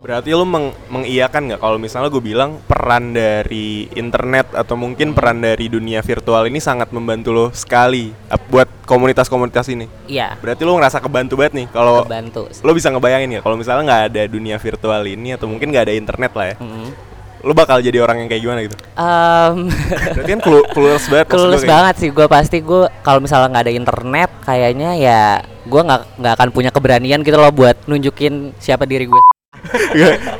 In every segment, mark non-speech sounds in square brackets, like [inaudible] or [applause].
Berarti lu meng mengiyakan nggak kalau misalnya gue bilang peran dari internet atau mungkin peran dari dunia virtual ini sangat membantu lo sekali buat komunitas-komunitas ini. Iya, Berarti lu ngerasa kebantu banget nih kalau bantu. lo bisa ngebayangin ya kalau misalnya nggak ada dunia virtual ini atau mungkin nggak ada internet lah ya. Mm. Lo bakal jadi orang yang kayak gimana gitu. Em, [laughs] Berarti kan clue- clueless banget. kayak- banget sih gue pasti gue kalau misalnya nggak ada internet kayaknya ya gue nggak nggak akan punya keberanian gitu loh buat nunjukin siapa diri gue.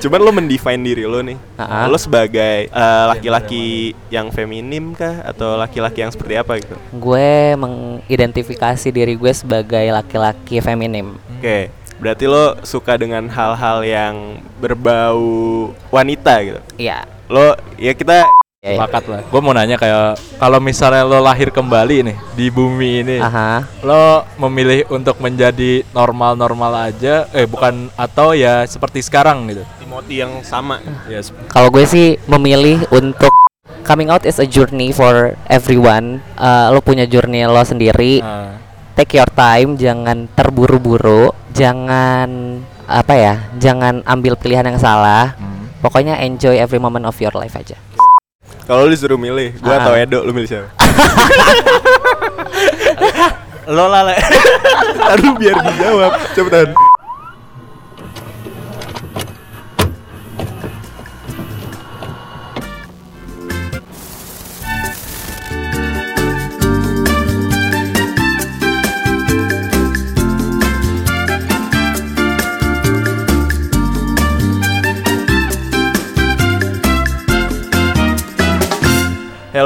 Cuman lo mendefine diri lo nih. Ha-ha. Lo sebagai eh, laki-laki yang feminim kah atau laki-laki yang seperti apa gitu? Gue mengidentifikasi diri gue sebagai laki-laki feminim. Oke, berarti lo suka dengan hal-hal yang berbau wanita gitu. Iya. Lo ya kita. Sepakat lah. Gue mau nanya kayak kalau misalnya lo lahir kembali nih di bumi ini, Aha. lo memilih untuk menjadi normal-normal aja, eh bukan atau ya seperti sekarang gitu. Timothy yang sama. Ya, sep- Kalau gue sih memilih untuk coming out is a journey for everyone. Eh, lo punya journey lo sendiri. nah, Take your time, jangan terburu-buru, jangan apa ya, jangan ambil pilihan yang salah. hmm. Pokoknya enjoy every moment of your life aja. Kalau lo disuruh milih, gua Ah. atau Edo, lo milih siapa? [laughs] Lo lah Le. [laughs] Aduh biar dijawab, cepetan.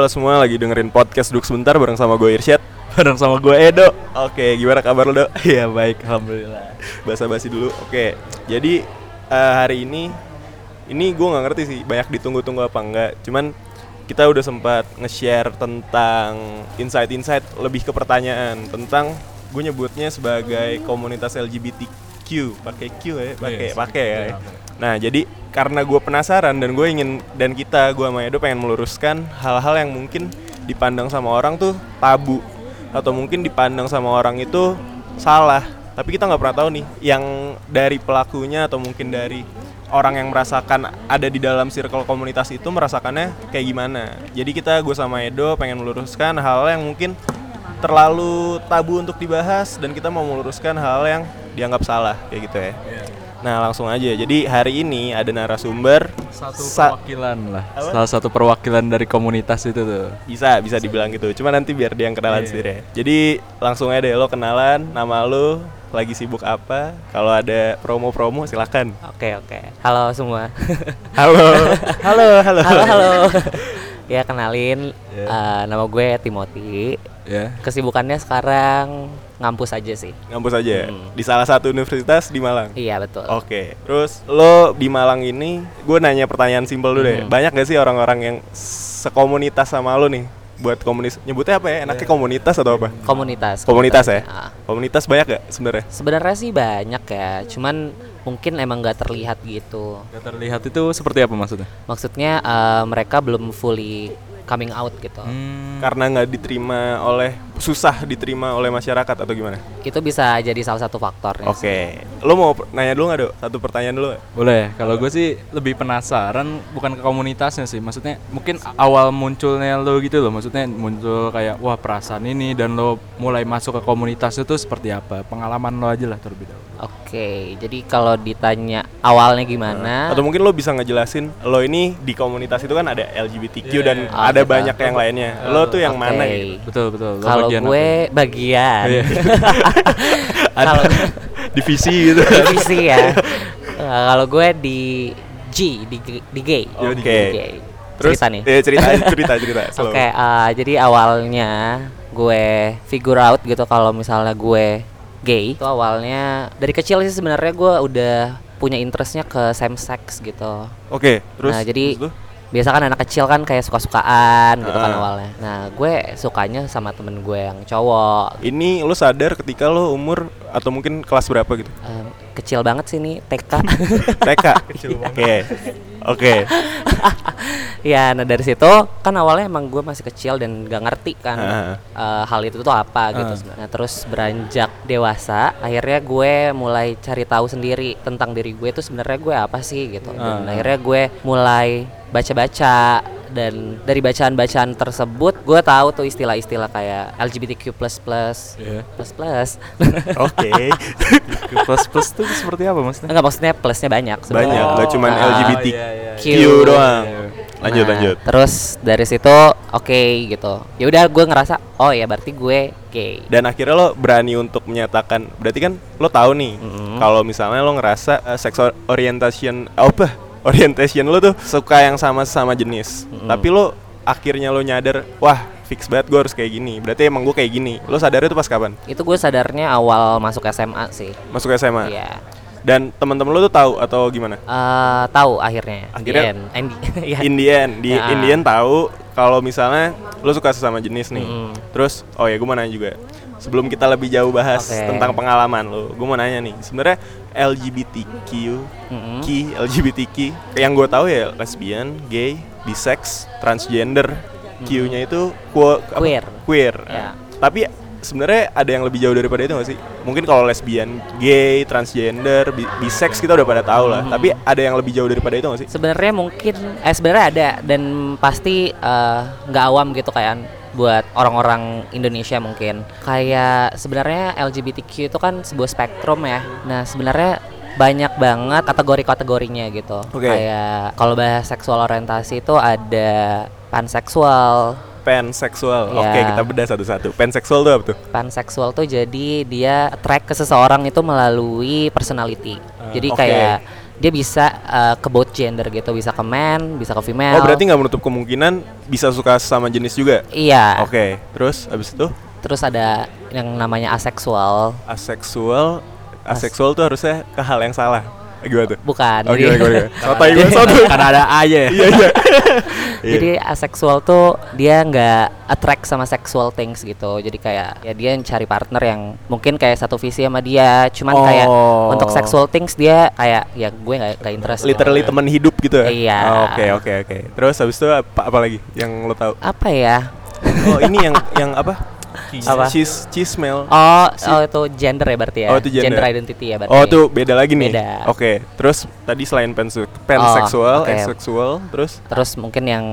Halo semua, lagi dengerin podcast Duk Sebentar bareng sama gue Irsyad Bareng sama gue Edo. Oke, gimana kabar lo, Dok? [laughs] Iya baik, alhamdulillah. basa-basi dulu. Oke, jadi eh, hari ini ini gue nggak ngerti sih banyak ditunggu-tunggu apa enggak. Cuman kita udah sempat nge-share tentang insight-insight lebih ke pertanyaan tentang gue nyebutnya sebagai komunitas LGBTQ pakai Q ya pakai pakai ya. Iya. Nah jadi karena gue penasaran dan gue ingin dan kita gue sama Edo pengen meluruskan hal-hal yang mungkin dipandang sama orang tuh tabu. Atau mungkin dipandang sama orang itu salah. Tapi kita nggak pernah tahu nih yang dari pelakunya atau mungkin dari orang yang merasakan ada di dalam circle komunitas itu merasakannya kayak gimana. Jadi kita gue sama Edo pengen meluruskan hal yang mungkin terlalu tabu untuk dibahas dan kita mau meluruskan hal yang dianggap salah kayak gitu ya nah langsung aja jadi hari ini ada narasumber Satu Sa- perwakilan lah. Apa? Salah satu perwakilan dari komunitas itu tuh. bisa bisa dibilang gitu cuma nanti biar dia yang kenalan Iya. sendiri ya. jadi langsung aja deh lo kenalan nama lo lagi sibuk apa kalau ada promo-promo silakan Oke oke. Halo semua. [laughs] halo halo halo halo halo. [laughs] ya kenalin, Ya. eh, nama gue Timothy. Ya. Kesibukannya sekarang ngampus aja sih. ngampus aja ya? Hmm. di salah satu universitas di Malang Iya betul. Oke, terus lo di Malang ini, gue nanya pertanyaan simpel dulu deh. Mhm. Banyak gak sih orang-orang yang sekomunitas sama lo nih? Buat komunis, nyebutnya apa ya? Enaknya komunitas atau apa? Komunitas. Komunitas ya? Ah. Komunitas banyak gak sebenarnya? Sebenarnya sih banyak ya, cuman mungkin emang nggak terlihat gitu. Gak terlihat itu seperti apa maksudnya? Maksudnya eh, mereka belum fully coming out gitu. Hmm. Karena nggak diterima oleh susah diterima oleh masyarakat atau gimana? Itu bisa jadi salah satu faktornya. sih. Oke, lo mau nanya dulu nggak dok? Satu pertanyaan dulu. Boleh, kalau gue sih lebih penasaran bukan ke komunitasnya sih, maksudnya mungkin awal munculnya lo gitu loh, maksudnya muncul kayak wah perasaan ini dan lo mulai masuk ke komunitas itu seperti apa, pengalaman lo aja lah terlebih dahulu. Oke, jadi kalau ditanya awalnya gimana? Atau mungkin lo bisa ngejelasin lo ini di komunitas itu kan ada LGBTQ Iya, dan. Ah, ada gitu. banyak yang lainnya. Lo tuh yang Oke. mana? Gitu? Betul betul. Lo Kalau bagian gue apa? bagian Iya. [laughs] kalau Divisi gitu. divisi ya. [laughs] Eh, kalau gue di G di di gay. Oh, Di gay. gay. Terus Cerita nih. eh, cerita cerita [laughs] cerita. Oke, eh, jadi awalnya gue figure out gitu kalau misalnya gue gay. Itu awalnya dari kecil sih sebenarnya gue udah punya interestnya ke same sex gitu. Oke, terus nah, jadi terus? Biasa kan anak kecil kan kayak suka-sukaan gitu kan Ah. awalnya. Nah, gue sukanya sama temen gue yang cowok. ini lo sadar ketika lo umur atau mungkin kelas berapa gitu? Em, kecil banget sih nih TK. TK. Oke. Oke. [laughs] ya nah dari situ kan awalnya emang gue masih kecil dan gak ngerti kan Ah. eh, hal itu tuh apa gitu Ah. sebenarnya. terus beranjak dewasa akhirnya gue mulai cari tahu sendiri tentang diri gue itu sebenarnya gue apa sih gitu dan akhirnya gue mulai baca-baca dan dari bacaan-bacaan tersebut gue tahu tuh istilah-istilah kayak LGBTQ plus plus Iya. plus plus Oke. [laughs] plus plus tuh seperti apa maksudnya enggak maksudnya plusnya banyak Banyak, sebenarnya. nggak cuman Ah, LGBTQ iya, iya, iya. doang. Iya. Lanjut, Nah, lanjut. Terus dari situ oke gitu. Ya udah gue ngerasa oh ya berarti gue gay. Dan akhirnya lo berani untuk menyatakan, berarti kan lo tahu nih, Mm-mm. kalau misalnya lo ngerasa uh, sex or- orientation apa? Orientation lo tuh suka yang sama sama jenis. Mm-mm. Tapi lo akhirnya lo nyadar, wah fix banget gue harus kayak gini. Berarti emang gue kayak gini. Lo sadar itu pas kapan? Itu gue sadarnya awal masuk SMA sih. Masuk SMA. Iya. Dan teman-teman lo tuh tahu atau gimana? Eh, tahu akhirnya. In the Akhirnya- end. And di- [laughs] iya. In the end, di Ya. in the end tahu kalau misalnya lo suka sesama jenis nih. Mm-mm. Terus, oh ya gue mau nanya juga. Sebelum kita lebih jauh bahas Oke. tentang pengalaman lo, gue mau nanya nih. Sebenarnya LGBTQ, Mm-mm. Ki, LGBTQ, yang gue tahu ya lesbian, gay, bisex, transgender. Q-nya itu quo- apa? Queer. Queer. Ya. Tapi sebenarnya ada yang lebih jauh daripada itu gak sih? Mungkin kalau lesbian, gay, transgender, bi- bisex kita udah pada tahu lah. Tapi ada yang lebih jauh daripada itu gak sih? Sebenarnya mungkin eh sebenarnya ada dan pasti eh, nggak awam gitu kan buat orang-orang Indonesia mungkin. Kayak sebenarnya LGBTQ itu kan sebuah spektrum ya. Nah, sebenarnya banyak banget kategori-kategorinya gitu. Oke. Kayak kalau bahas seksual orientasi itu ada panseksual. Panseksual. Ya. Oke, kita bedah satu-satu. Panseksual tuh apa tuh? Panseksual tuh jadi dia attract ke seseorang itu melalui personality. jadi oke. kayak dia bisa eh, ke both gender gitu, bisa ke man, bisa ke female. Oh, berarti nggak menutup kemungkinan bisa suka sama jenis juga? Iya. Oke, terus abis itu Terus ada yang namanya aseksual. aseksual. Aseksual tuh harusnya ke hal yang salah. Gimana tuh? Bukan. Oh, jadi- gimana, gimana? Sotoy gue, sotoy. karena ada aja ya Iya, iya. [laughs] Jadi aseksual tuh dia nggak attract sama sexual things gitu. Jadi kayak ya dia cari partner yang mungkin kayak satu visi sama dia. Cuman kayak Oh. untuk sexual things dia kayak ya gue nggak nggak interest. Literally teman hidup gitu ya? Iya. Oke, oke, oke. Terus habis itu apa, apa lagi yang lo tahu? Apa ya? Oh, ini yang yang apa? [laughs] Apa? Cheese, cheese smell. Oh, Si- oh itu gender ya berarti ya. Oh, itu gender. identity ya berarti. Oh, tuh beda lagi nih. Beda. Oke. Terus tadi selain panse- panseksual, oke. asexual, terus Terus mungkin yang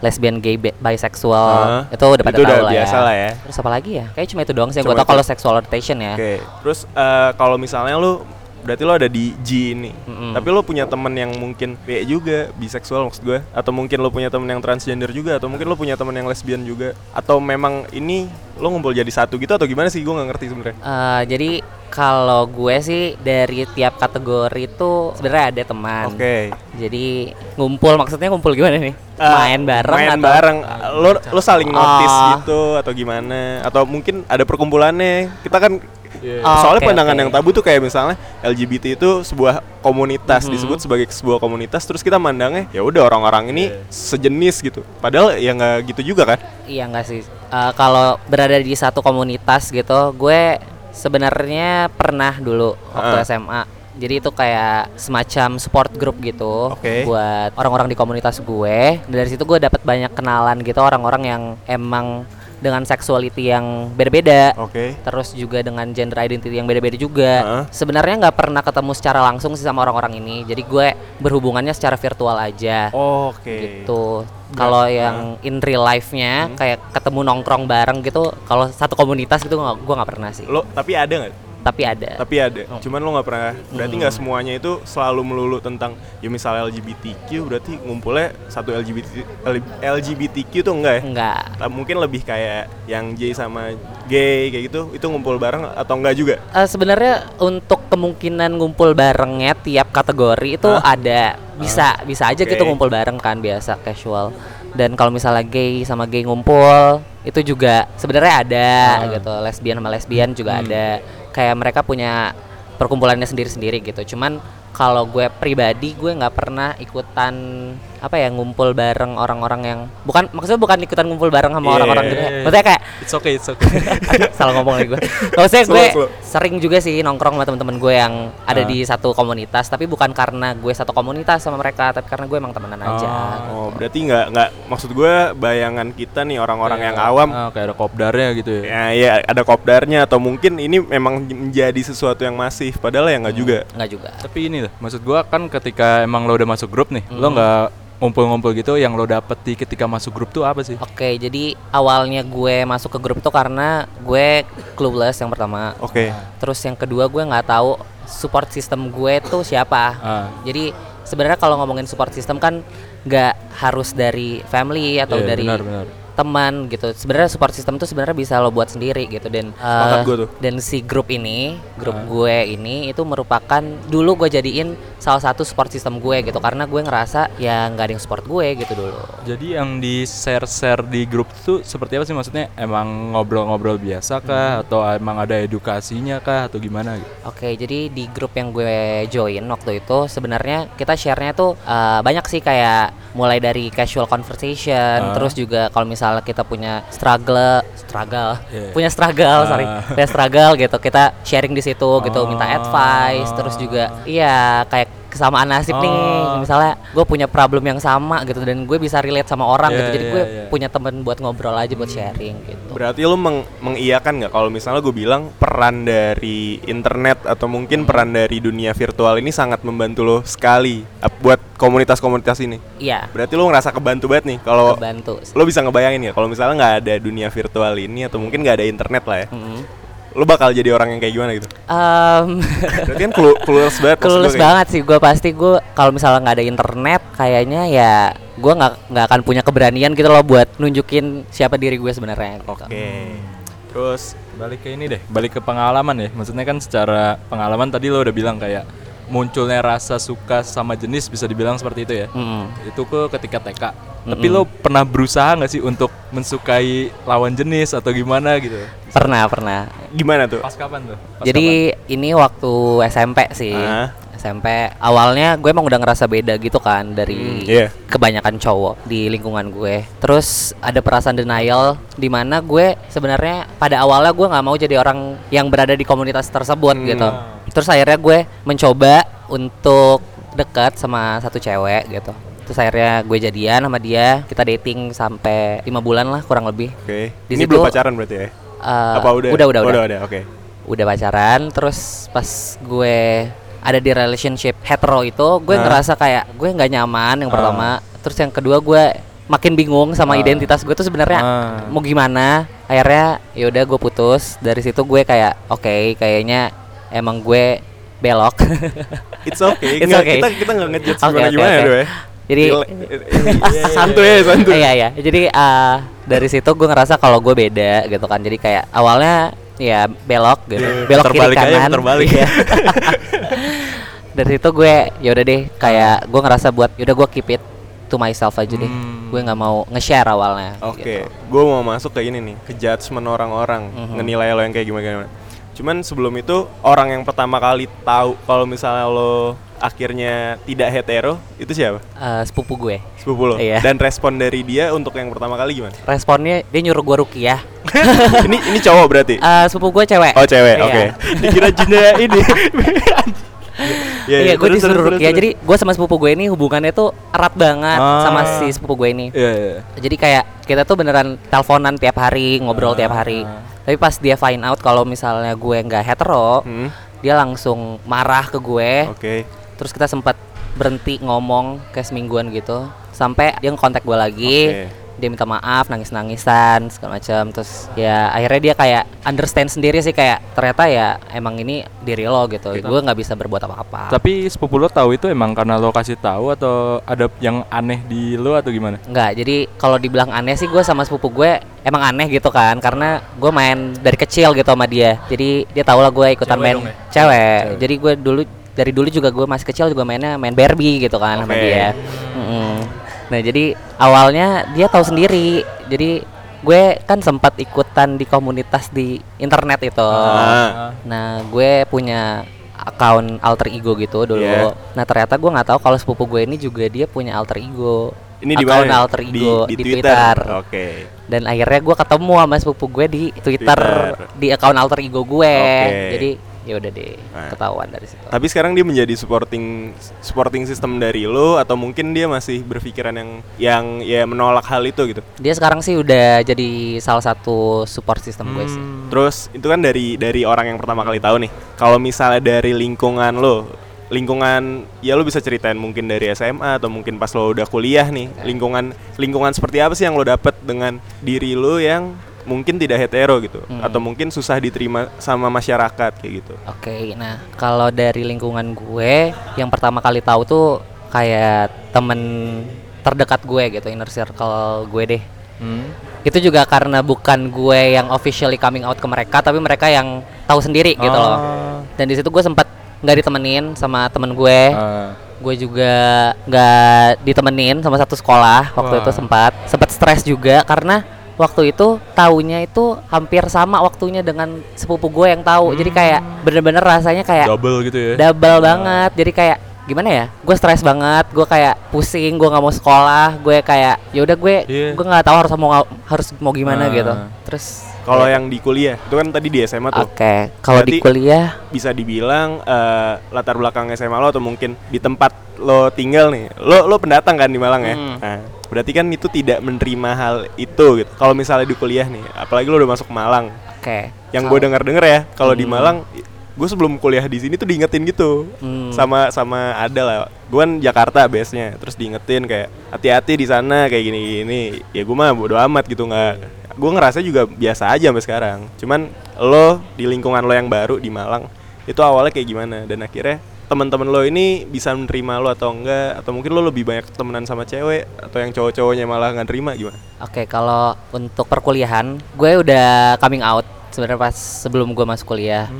lesbian, gay, bi- bisexual Ah, itu udah pada itu udah tahu lah biasa ya. lah ya. Terus apa lagi ya? Kayak cuma itu doang sih yang Cuma gue tau itu. kalau sexual orientation ya. Oke, terus eh, kalau misalnya lu berarti lo ada di G ini, Mm-mm. tapi lo punya temen yang mungkin B juga biseksual maksud gue, atau mungkin lo punya temen yang transgender juga, atau mungkin lo punya temen yang lesbian juga, atau memang ini lo ngumpul jadi satu gitu atau gimana sih? Gue nggak ngerti sebenarnya. Eh, jadi kalau gue sih dari tiap kategori itu sebenarnya ada teman. Oke. Jadi ngumpul maksudnya ngumpul gimana nih? Eh, main bareng main atau bareng lo lo saling notice Oh. gitu atau gimana atau mungkin ada perkumpulannya kita kan Oh, soalnya oke, pandangan oke. yang tabu tuh kayak misalnya LGBT itu sebuah komunitas Mhm. disebut sebagai sebuah komunitas terus kita mandangnya ya udah orang-orang ini sejenis gitu padahal ya nggak gitu juga kan Iya enggak sih. Eh, kalau berada di satu komunitas gitu, gue sebenarnya pernah dulu waktu Ah. SMA. Jadi itu kayak semacam support group gitu Oke. buat orang-orang di komunitas gue. Dan dari situ gue dapat banyak kenalan gitu orang-orang yang emang dengan sexuality yang beda-beda. oke Terus juga dengan gender identity yang beda-beda juga. Heeh. Sebenarnya nggak pernah ketemu secara langsung sih sama orang-orang ini. Jadi gue berhubungannya secara virtual aja oke gitu. Kalau yang in real life-nya Hmm. kayak ketemu nongkrong bareng gitu, kalau satu komunitas gitu gua nggak pernah sih. lo tapi ada nggak Tapi ada. tapi ada Oh. cuman lo nggak pernah berarti Hmm. nggak semuanya itu selalu melulu tentang ya misalnya LGBTQ berarti ngumpulnya satu LGBT LGBTQ tuh enggak ya Enggak. Mungkin lebih kayak yang J sama gay kayak gitu itu ngumpul bareng atau enggak juga Eh, sebenarnya untuk kemungkinan ngumpul barengnya tiap kategori itu Hah? ada bisa bisa aja gitu Oke. ngumpul bareng kan biasa casual dan kalau misalnya gay sama gay ngumpul itu juga sebenarnya ada Ah. gitu lesbian sama lesbian juga Hmm. ada kayak mereka punya perkumpulannya sendiri-sendiri gitu cuman kalau gue pribadi gue nggak pernah ikutan apa ya ngumpul bareng orang-orang yang bukan maksudnya bukan ikutan ngumpul bareng sama Iya, orang-orang iya, gitu ya. iya. Maksudnya kayak It's okay, it's okay. [laughs] Salah ngomong lagi gue. Maksudnya Slow, gue slow. sering juga sih nongkrong sama temen-temen gue yang ada Ah. di satu komunitas, tapi bukan karena gue satu komunitas sama mereka, tapi karena gue emang temenan aja. Oh, berarti nggak nggak maksud gue bayangan kita nih orang-orang yang Kayak, awam ah, kayak ada kopdarnya gitu ya. ya ya ada kopdarnya atau mungkin ini memang menjadi sesuatu yang masif padahal ya nggak juga. Enggak juga. Tapi ini loh, maksud gua kan ketika emang lo udah masuk grup nih, lo Mhm. nggak ngumpul-ngumpul gitu yang lo dapet di ketika masuk grup tuh apa sih? Oke, jadi awalnya gue masuk ke grup itu karena gue clueless yang pertama. Oke. Terus yang kedua gue nggak tahu support system gue tuh siapa. Ah. Jadi sebenarnya kalau ngomongin support system kan nggak harus dari family atau Iya, dari benar, benar. Teman gitu. Sebenarnya support system tuh sebenarnya bisa lo buat sendiri gitu dan Sepakat tuh. dan si grup ini, grup Ah. gue ini itu merupakan dulu gue jadiin salah satu support system gue gitu karena gue ngerasa ya nggak ada yang support gue gitu dulu. Jadi yang di share-share di grup tuh seperti apa sih maksudnya? Emang ngobrol-ngobrol biasa kah atau emang ada edukasinya kah atau gimana gitu? Oke, jadi di grup yang gue join waktu itu sebenarnya kita share-nya tuh uh, banyak sih kayak mulai dari casual conversation, Ah. terus juga kalau misalnya kita punya struggle, struggle, Iya. punya struggle, sorry, Ah. punya struggle gitu, kita sharing di situ gitu, minta Oh. advice, terus juga iya kayak kesamaan nasib nih, Oh. misalnya gue punya problem yang sama gitu dan gue bisa relate sama orang Iya, gitu, jadi iya, gue iya. punya temen buat ngobrol aja buat sharing gitu. Berarti lu meng mengiyakan nggak kalau misalnya gue bilang peran dari internet atau mungkin peran dari dunia virtual ini sangat membantu lo sekali buat komunitas-komunitas ini. Iya, Berarti lu ngerasa kebantu banget nih kalau lo bisa ngebayangin ya kalau misalnya nggak ada dunia virtual ini atau mungkin nggak ada internet lah ya. Mm. Lo bakal jadi orang yang kayak gimana gitu? Um, [laughs] Berarti kan clue- clueless banget. maksud Kelulus gua kayak- banget sih gue pasti gue kalau misalnya nggak ada internet kayaknya ya gue nggak nggak akan punya keberanian gitu loh buat nunjukin siapa diri gue sebenarnya. gitu. Oke. Terus Balik ke ini deh, balik ke pengalaman ya. Maksudnya kan secara pengalaman tadi lo udah bilang kayak munculnya rasa suka sama jenis bisa dibilang seperti itu ya. Mm-mm. Itu ke ketika TK. Tapi lo pernah berusaha nggak sih untuk mensukai lawan jenis atau gimana gitu? Pernah pernah. gimana tuh? Pas kapan tuh? Pas Jadi ini waktu SMP sih. Ah. SMP awalnya gue emang udah ngerasa beda gitu kan dari Hmm, iya. kebanyakan cowok di lingkungan gue. Terus ada perasaan denial di mana gue sebenarnya pada awalnya gue nggak mau jadi orang yang berada di komunitas tersebut Hmm. gitu. Terus akhirnya gue mencoba untuk dekat sama satu cewek gitu. Terus akhirnya gue jadian sama dia, kita dating sampai lima bulan lah kurang lebih. Oke. Di ini situ- belum pacaran berarti ya? Eh, Apa udah? Udah udah Oh, udah. udah. Oke. Udah pacaran, terus pas gue ada di relationship hetero itu, gue Ah. ngerasa kayak gue nggak nyaman yang Ah. pertama. Terus yang kedua gue makin bingung sama Ah. identitas gue tuh sebenarnya Ah. mau gimana. Akhirnya ya udah gue putus. Dari situ gue kayak oke, kayaknya emang gue belok. [laughs] It's okay. It's okay. Kita kita nggak Oke, gimana oke, gimana oke. ya, ya. Jadi [laughs] santuy ya, santuy. Iya iya. Jadi eh, dari situ gue ngerasa kalau gue beda gitu kan. Jadi kayak awalnya ya belok gitu. Iya, belok kiri aja, kanan. puter balik. Iya. [laughs] dari situ gue ya udah deh kayak gue ngerasa buat yaudah gue keep it to myself aja deh. Hmm. Gue nggak mau nge-share awalnya. Oke, gitu. gue mau masuk ke ini nih, ke judgement orang-orang, Mhm. ngenilai lo yang kayak gimana gimana. Cuman sebelum itu orang yang pertama kali tahu kalau misalnya lo akhirnya tidak hetero itu siapa? Eh, sepupu gue. Sepupu lo. Iya. Dan respon dari dia untuk yang pertama kali gimana? Responnya dia nyuruh gue rukiah. [laughs] ini ini cowok berarti? Eh, sepupu gue cewek. oh cewek, Iya. oke. Dikira jina ini. [laughs] Iya, gue terus, disuruh terus, rukiah. Jadi gue sama sepupu gue ini hubungannya tuh erat banget Ah. sama si sepupu gue ini. Iya, iya. Jadi kayak kita tuh beneran teleponan tiap hari, ngobrol tiap hari. Tapi pas dia find out kalau misalnya gue nggak hetero, Hmm, dia langsung marah ke gue. Oke. Terus kita sempat berhenti ngomong kayak semingguan gitu. Sampai dia ngontak gue lagi. Oke. Dia minta maaf, nangis-nangisan segala macam. Terus ya akhirnya dia kayak understand sendiri sih kayak ternyata ya emang ini diri lo gitu. Gue nggak bisa berbuat apa-apa. Tapi sepupu lo tahu itu emang karena lo kasih tahu atau ada yang aneh di lo atau gimana? Enggak, jadi kalau dibilang aneh sih gue sama sepupu gue emang aneh gitu kan Karena gue main dari kecil gitu sama dia Jadi dia tau lah gue ikutan Cewek main dong ya? cewek Jadi gue dulu dari dulu juga gue masih kecil juga mainnya main Barbie gitu kan sama Oke. dia Mm-mm. Nah jadi awalnya dia tahu sendiri Jadi gue kan sempat ikutan di komunitas di internet itu Ah. Nah gue punya account alter ego gitu dulu. Iya. Nah ternyata gue nggak tahu kalau sepupu gue ini juga dia punya alter ego. Ini di mana? alter ego di, di, Twitter. Twitter. Oke. Dan akhirnya gue ketemu sama sepupu gue di Twitter, Twitter. di account alter ego gue. Oke. Jadi ya udah deh Nah. ketahuan dari situ. Tapi sekarang dia menjadi supporting supporting system dari lo atau mungkin dia masih berpikiran yang yang ya menolak hal itu gitu. Dia sekarang sih udah jadi salah satu support system gue sih. Hmm. Terus itu kan dari dari orang yang pertama kali tahu nih. Kalau misalnya dari lingkungan lo, lingkungan ya lo bisa ceritain mungkin dari SMA atau mungkin pas lo udah kuliah nih, lingkungan lingkungan seperti apa sih yang lo dapet dengan diri lo yang mungkin tidak hetero gitu Hmm. atau mungkin susah diterima sama masyarakat kayak gitu. Oke, nah kalau dari lingkungan gue, yang pertama kali tahu tuh kayak temen terdekat gue gitu, inner circle gue deh. Hmm. Itu juga karena bukan gue yang officially coming out ke mereka, tapi mereka yang tahu sendiri gitu loh. Ah. Dan di situ gue sempat nggak ditemenin sama temen gue. Ah. Gue juga nggak ditemenin sama satu sekolah waktu Wah. itu sempat sempat stres juga karena waktu itu taunya itu hampir sama waktunya dengan sepupu gue yang tahu. Jadi kayak bener-bener rasanya kayak double gitu ya double banget jadi kayak gimana ya gue stres banget gue kayak pusing gue nggak mau sekolah gue kayak ya udah gue Iya. gue nggak tahu harus mau harus mau gimana Ah. gitu terus Kalau yang di kuliah, itu kan tadi di SMA tuh. oke kalau di kuliah bisa dibilang eh, latar belakang SMA lo atau mungkin di tempat lo tinggal nih lo lo pendatang kan di Malang ya Hmm. nah berarti kan itu tidak menerima hal itu gitu. Kalau misalnya di kuliah nih apalagi lo udah masuk Malang. Oke. Yang Kalau- gue dengar dengar ya kalau di Hmm. Malang gue sebelum kuliah di sini tuh diingetin gitu. Hmm. sama sama ada lah. Gue kan Jakarta biasanya terus diingetin kayak hati-hati di sana kayak gini gini ya gue mah bodo amat gitu nggak. Gue ngerasa juga biasa aja sampai sekarang. Cuman lo di lingkungan lo yang baru di Malang itu awalnya kayak gimana? Dan akhirnya teman-teman lo ini bisa menerima lo atau enggak? Atau mungkin lo lebih banyak temenan sama cewek atau yang cowok-cowoknya malah nggak terima gimana? Oke kalau untuk perkuliahan gue udah coming out sebenarnya pas sebelum gue masuk kuliah.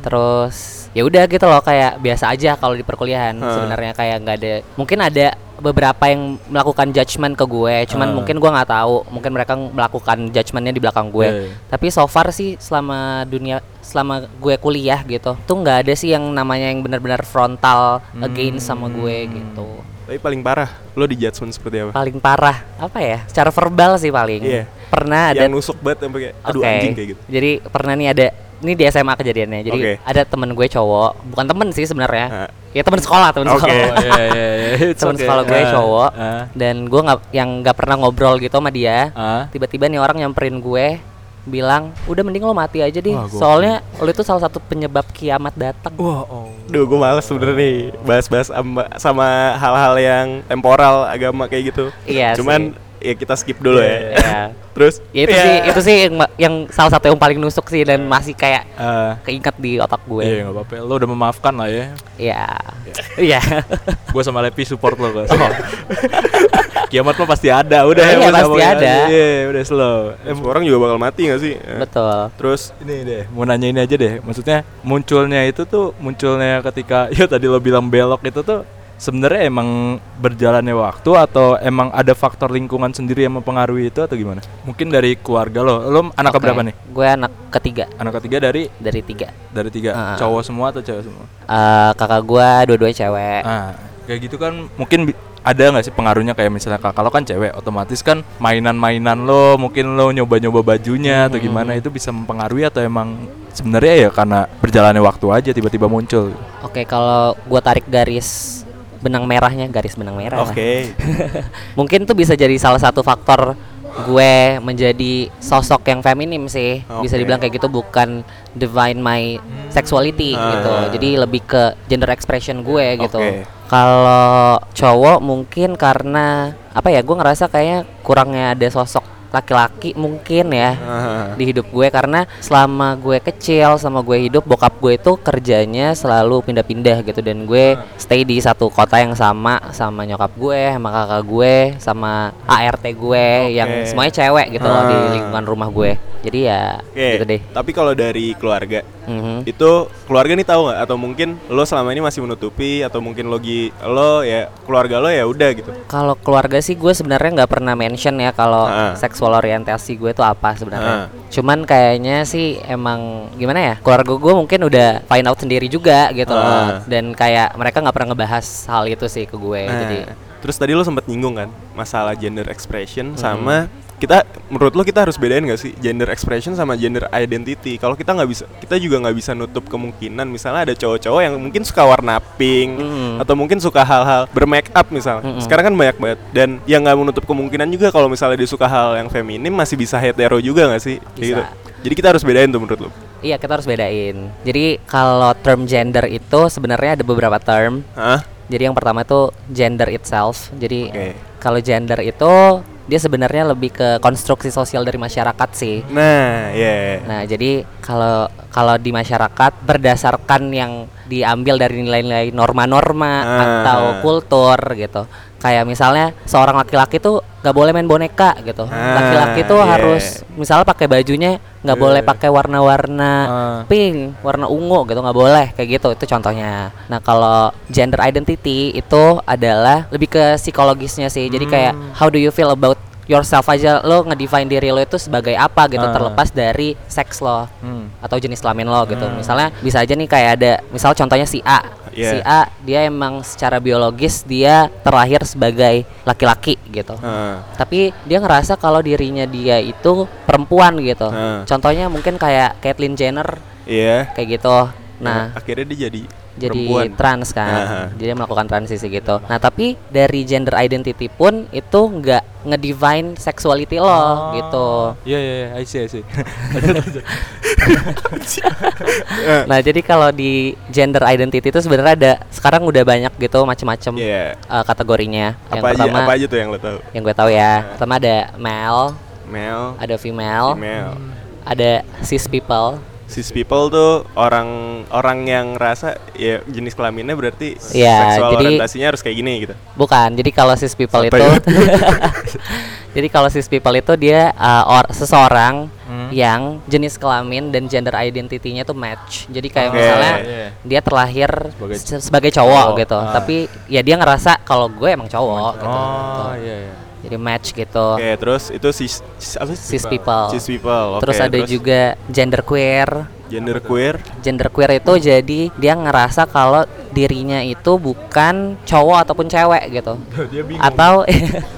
Terus ya udah gitu loh kayak biasa aja kalau di perkuliahan Hmm. sebenarnya kayak nggak ada mungkin ada beberapa yang melakukan judgement ke gue cuman Hmm. mungkin gue nggak tahu mungkin mereka melakukan judgementnya di belakang gue iya. tapi so far sih selama dunia selama gue kuliah gitu tuh nggak ada sih yang namanya yang benar-benar frontal against sama gue gitu tapi paling parah lo di judgement seperti apa paling parah apa ya secara verbal sih paling Iya. pernah ada yang nusuk banget sampai kayak aduh Oke. anjing kayak gitu Jadi pernah nih ada ini di SMA kejadiannya. Jadi Oke. ada temen gue cowok, bukan temen sih sebenarnya. Ah. Ya temen sekolah, temen Oke. sekolah. Iya, iya. It's temen okay. sekolah gue Ah, cowok ah, dan gue nggak yang nggak pernah ngobrol gitu sama dia. ah. Tiba-tiba nih orang nyamperin gue bilang, "Udah mending lo mati aja deh. Wah. Soalnya lo itu salah satu penyebab kiamat datang." Wah, oh. Duh, gue males sebenernya nih bahas-bahas sama, hal-hal yang temporal agama kayak gitu. Iya Cuman ya kita skip dulu ya. Ya. Terus Ya itu ya, sih itu sih yang, yang salah satu yang paling nusuk sih dan masih kayak Ah, keinget di otak gue. Iya nggak apa-apa. Lo udah memaafkan lah ya. Iya. Iya. [laughs] Gue sama Lepi support lo guys. [laughs] Kiamat mah pasti ada. Udah Iya, udah, pasti ada. Iya, udah slow. eh, semua orang juga bakal mati gak sih? Eh, Betul. Terus Ini deh, mau nanya ini aja deh. Maksudnya munculnya itu tuh munculnya ketika [laughs] ya tadi lo bilang belok itu tuh sebenarnya emang berjalannya waktu atau emang ada faktor lingkungan sendiri yang mempengaruhi itu atau gimana? Mungkin dari keluarga lo. Lo anak Oke, berapa nih? Gue anak ketiga Anak ketiga dari dari tiga. dari tiga. Ah. Cowok semua atau cewek semua? Eh, kakak gue dua-duanya cewek. Ah, kayak gitu kan mungkin ada nggak sih pengaruhnya kayak misalnya kakak lo kan cewek, otomatis kan mainan-mainan lo, mungkin lo nyoba-nyoba bajunya atau gimana itu bisa mempengaruhi atau emang sebenarnya ya karena berjalannya waktu aja tiba-tiba muncul. Oke, kalau gue tarik garis benang merahnya, garis benang merah. lah. oke. [laughs] Mungkin tuh bisa jadi salah satu faktor gue menjadi sosok yang feminim sih. Bisa Oke. dibilang kayak gitu bukan divine my sexuality Ah. gitu. Jadi lebih ke gender expression gue gitu. Kalau cowok mungkin karena apa ya? Gue ngerasa kayaknya kurangnya ada sosok laki-laki mungkin ya Ah. di hidup gue karena selama gue kecil sama gue hidup bokap gue itu kerjanya selalu pindah-pindah gitu dan gue stay di satu kota yang sama sama nyokap gue sama kakak gue sama ART gue yang Oke. semuanya cewek gitu loh di lingkungan rumah gue Jadi ya Oke. gitu deh. Tapi kalau dari keluarga, Mhm. itu keluarga nih tahu nggak atau mungkin lo selama ini masih menutupi atau mungkin lo gi- lo ya keluarga lo ya udah gitu. Kalau keluarga sih gue sebenarnya nggak pernah mention ya kalau Ah. seksual orientasi gue itu apa sebenarnya. Ah. Cuman kayaknya sih emang gimana ya keluarga gue mungkin udah find out sendiri juga gitu loh. Ah. Dan kayak mereka nggak pernah ngebahas hal itu sih ke gue. Nah, Jadi terus tadi lo sempat nyinggung kan masalah gender expression Hmm. sama kita menurut lo kita harus bedain gak sih gender expression sama gender identity kalau kita nggak bisa kita juga nggak bisa nutup kemungkinan misalnya ada cowok-cowok yang mungkin suka warna pink Mm. atau mungkin suka hal-hal bermake up misalnya Mm-mm. sekarang kan banyak banget dan yang nggak menutup kemungkinan juga kalau misalnya dia suka hal yang feminim masih bisa hetero juga nggak sih Bisa. gitu. jadi kita harus bedain tuh menurut lo iya kita harus bedain. Jadi kalau term gender itu sebenarnya ada beberapa term. Hah? Jadi yang pertama itu gender itself. Jadi Oke. kalau gender itu dia sebenarnya lebih ke konstruksi sosial dari masyarakat sih. nah ya Nah, jadi kalau kalau di masyarakat berdasarkan yang diambil dari nilai-nilai norma-norma Ah. atau kultur gitu. Kayak misalnya seorang laki-laki tuh nggak boleh main boneka gitu. Ah, Laki-laki tuh iya. harus misalnya pakai bajunya nggak boleh Iya. pakai warna-warna Ah. pink, warna ungu gitu nggak boleh kayak gitu. Itu contohnya. Nah, kalau gender identity itu adalah lebih ke psikologisnya sih. Jadi kayak Hmm. how do you feel about yourself aja lo ngedefine diri lo itu sebagai apa gitu Ah. terlepas dari seks lo Hmm. atau jenis kelamin lo gitu. Misalnya bisa aja nih kayak ada misal contohnya si A. Iya. Si A dia emang secara biologis dia terlahir sebagai laki-laki gitu. Ah. Tapi dia ngerasa kalau dirinya dia itu perempuan gitu. Ah. Contohnya mungkin kayak Caitlyn Jenner iya kayak gitu. Nah, akhirnya dia jadi jadi perempuan. trans kan. Aha. Jadi dia melakukan transisi gitu. Nah, tapi dari gender identity pun itu nggak ngedefine sexuality lo gitu. Iya iya iya, I see I see. [laughs] Nah, jadi kalau di gender identity itu sebenarnya ada sekarang udah banyak gitu macam-macam Iya. uh, kategorinya. Yang apa aja pertama apa aja tuh yang lo tahu yang gue tahu ya. Pertama ada male, male ada female, female ada cis people. Cis people tuh orang orang yang rasa ya jenis kelaminnya berarti Iya, seksual jadi- orientasinya harus kayak gini gitu Bukan. Jadi kalau cis people Apa itu ya? [laughs] Jadi kalau cis people itu dia uh, or, seseorang Hmm. yang jenis kelamin dan gender identity-nya tuh match. Jadi kayak Oke. misalnya Iya. dia terlahir Sebagai- se- sebagai cowok cowok, gitu. ah. Tapi ya dia ngerasa kalau gue emang cowok gitu. Oh iya iya. Jadi match gitu. oke terus itu cis, cis apa? Cis people. cis people oke, terus ada juga gender queer. Gender queer Gender queer itu jadi dia ngerasa kalau dirinya itu bukan cowok ataupun cewek gitu. [laughs] Dia bingung. Atau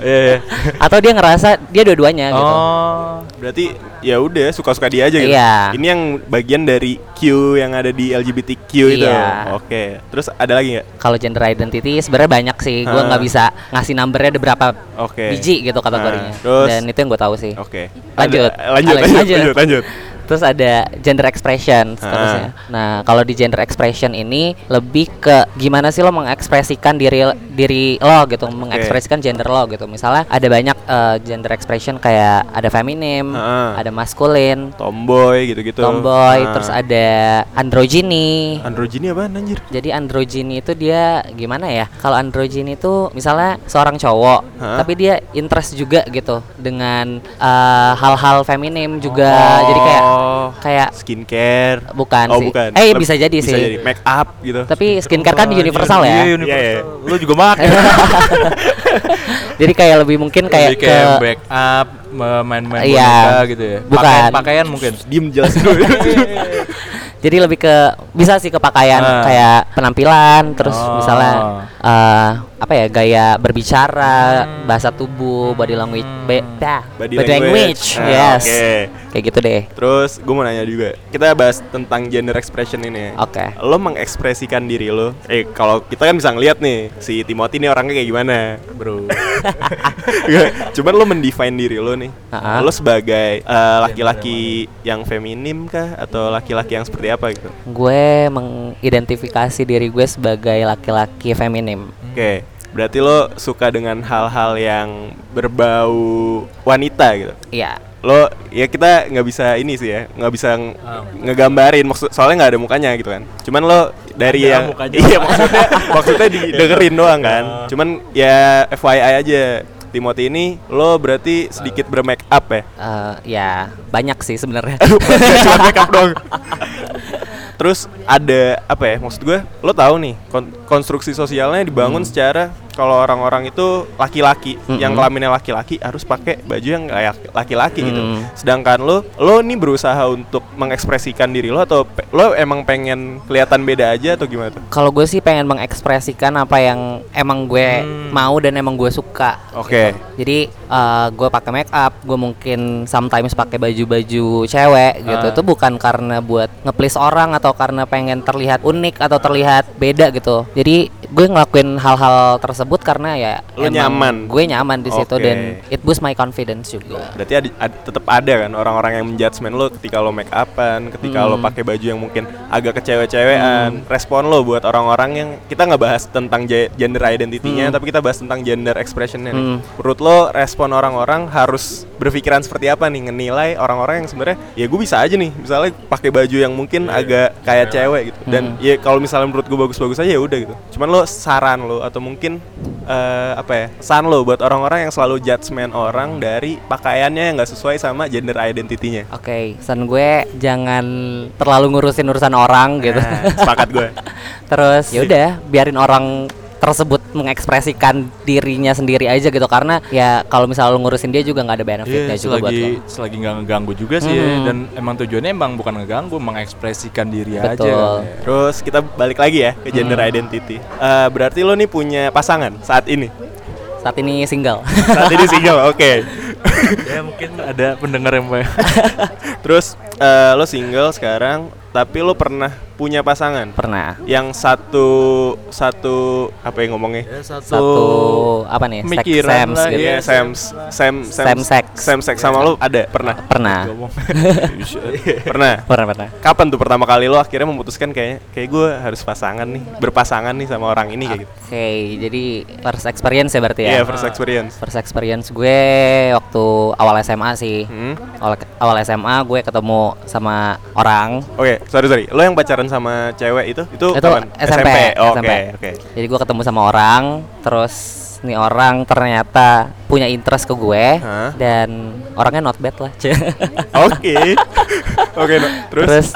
eh [laughs] [laughs] atau dia ngerasa dia dua-duanya gitu. Oh. berarti ya udah suka-suka dia aja gitu Iya. ini yang bagian dari Q yang ada di LGBTQ itu Iya. oke terus ada lagi nggak Kalau gender identity sebenarnya banyak sih. Gue Ah. nggak bisa ngasih numbernya ada berapa oke biji gitu kategorinya. Terus? Dan itu yang gue tahu sih. oke Lanjut. Ada- lanjut Alex, lanjut lanjut. lanjut lanjut Terus ada gender expression seterusnya. Nah, kalau di gender expression ini lebih ke gimana sih lo mengekspresikan diri diri lo gitu, mengekspresikan gender lo gitu. Misalnya ada banyak eh, gender expression kayak ada feminim, Ah. ada maskulin, tomboy gitu-gitu tomboy, Nah. terus ada androgyny. androgyny apa anjir Jadi androgyny itu dia gimana ya? Kalau androgyny itu misalnya seorang cowok, Hah? tapi dia interest juga gitu dengan eh, hal-hal feminim juga. Oh. Jadi kayak kayak skincare bukan oh sih. bukan Eh Leb- bisa jadi sih. make up gitu Tapi skincare kan universal Iya, ya. universal. Iya, iya. Lu juga makan. [laughs] Jadi kayak lebih mungkin kayak Lebih ke kayak back up, me- main-main Iya. gitu ya. Bukan. Pakaian, pakaian mungkin. [laughs] diem jelasin [laughs] dulu jadi lebih ke bisa sih ke pakaian Ah. kayak penampilan terus Oh. misalnya eh, apa ya gaya berbicara, bahasa tubuh, body language, be- dah, Body body language. Nah, yes. oke. Kayak gitu deh. terus gue mau nanya juga kita bahas tentang gender expression ini Oke. lo mengekspresikan diri lo eh kalau kita kan bisa ngeliat nih si Timothy nih orangnya kayak gimana Bro. Nggak, [laughs] cuman lo mendefine diri lo nih Ha-ha. lo sebagai eh, laki-laki yang feminim kah atau laki-laki yang seperti apa gitu Gue mengidentifikasi diri gue sebagai laki-laki feminim. oke berarti lo suka dengan hal-hal yang berbau wanita gitu Iya. lo ya kita nggak bisa ini sih ya nggak bisa ng- ngegambarin maksud soalnya nggak ada mukanya gitu kan cuman lo dari Ada yang mukanya. iya maksudnya [laughs] maksudnya didengerin doang kan cuman ya FYI aja Timothy ini lo berarti sedikit bermake up ya? Eh, ya banyak sih sebenarnya. Cuma make up dong. Terus ada apa ya? Maksud gue, lo tahu nih kon- konstruksi sosialnya dibangun Hmm. secara kalau orang-orang itu laki-laki, yang Mm-mm. kelaminnya laki-laki harus pakai baju yang kayak laki-laki gitu. Mm. Sedangkan lo, lo nih berusaha untuk mengekspresikan diri lo atau pe- lo emang pengen kelihatan beda aja atau gimana tuh? Kalau gue sih pengen mengekspresikan apa yang emang gue Hmm. mau dan emang gue suka. Oke. Jadi eh, gue pakai make up, gue mungkin sometimes pakai baju-baju cewek gitu. Ah. Itu bukan karena buat nge-please orang atau karena pengen terlihat unik atau terlihat beda gitu. Jadi gue ngelakuin hal-hal tersebut karena ya Lu nyaman. Gue nyaman di situ Oke. dan it boost my confidence juga. Berarti ada, ad- tetap ada kan orang-orang yang menjudgment lo ketika lo make upan, ketika lo Hmm. pakai baju yang mungkin agak kecewe-cewean. Respon lo buat orang-orang yang kita nggak bahas tentang ge- gender identity-nya, tapi kita bahas tentang gender expression-nya. nih. Hmm. Menurut lo respon orang-orang harus berpikiran seperti apa nih ngenilai orang-orang yang sebenarnya ya gue bisa aja nih, misalnya pakai baju yang mungkin agak kayak cewek gitu. Dan ya kalau misalnya menurut gue bagus-bagus aja ya udah gitu. Cuman lo saran lo atau mungkin eh, apa ya? Saran lo buat orang-orang yang selalu judgement orang dari pakaiannya yang nggak sesuai sama gender identity-nya. Oke, pesan gue jangan terlalu ngurusin urusan orang gitu. Nah, sepakat gue. [laughs] Terus ya udah biarin orang tersebut mengekspresikan dirinya sendiri aja gitu karena ya kalau misalnya lu ngurusin dia juga nggak ada benefitnya Iya, juga buat lo. selagi selagi nggak ngeganggu juga sih ya. Hmm. dan emang tujuannya emang bukan ngeganggu, mengekspresikan diri aja. Betul. kan, ya. Terus kita balik lagi ya ke gender Hmm. identity. Eh, berarti lo nih punya pasangan saat ini. Saat ini single. Saat ini single, [laughs] oke. ya mungkin ada pendengar yang. [laughs] Terus eh, lo single sekarang, tapi lo pernah punya pasangan Pernah. yang satu satu apa yang ngomongnya? Ya, satu, Satu apa nih? Sex Pemikiran sems lah, gitu. Iya, Iya, sem sem Same sex. Sem sex sama lo ada pernah? [laughs] Pernah. Ngomong. [laughs] pernah. Pernah pernah. Kapan tuh pertama kali lo akhirnya memutuskan kayaknya kayak gue harus pasangan nih, berpasangan nih sama orang ini kayak gitu. Oke, jadi first experience ya berarti Iya, ya. first experience. First experience gue waktu awal SMA sih. Hmm. Awal, awal SMA gue ketemu sama orang Oke, sorry sorry. Lo yang pacaran sama cewek itu itu, itu kapan? SMP, Oke, SMP. oke. Jadi gue ketemu sama orang, terus nih orang ternyata punya interest ke gue Hah? dan orangnya not bad lah. [laughs] Oke. Oke, no. terus, terus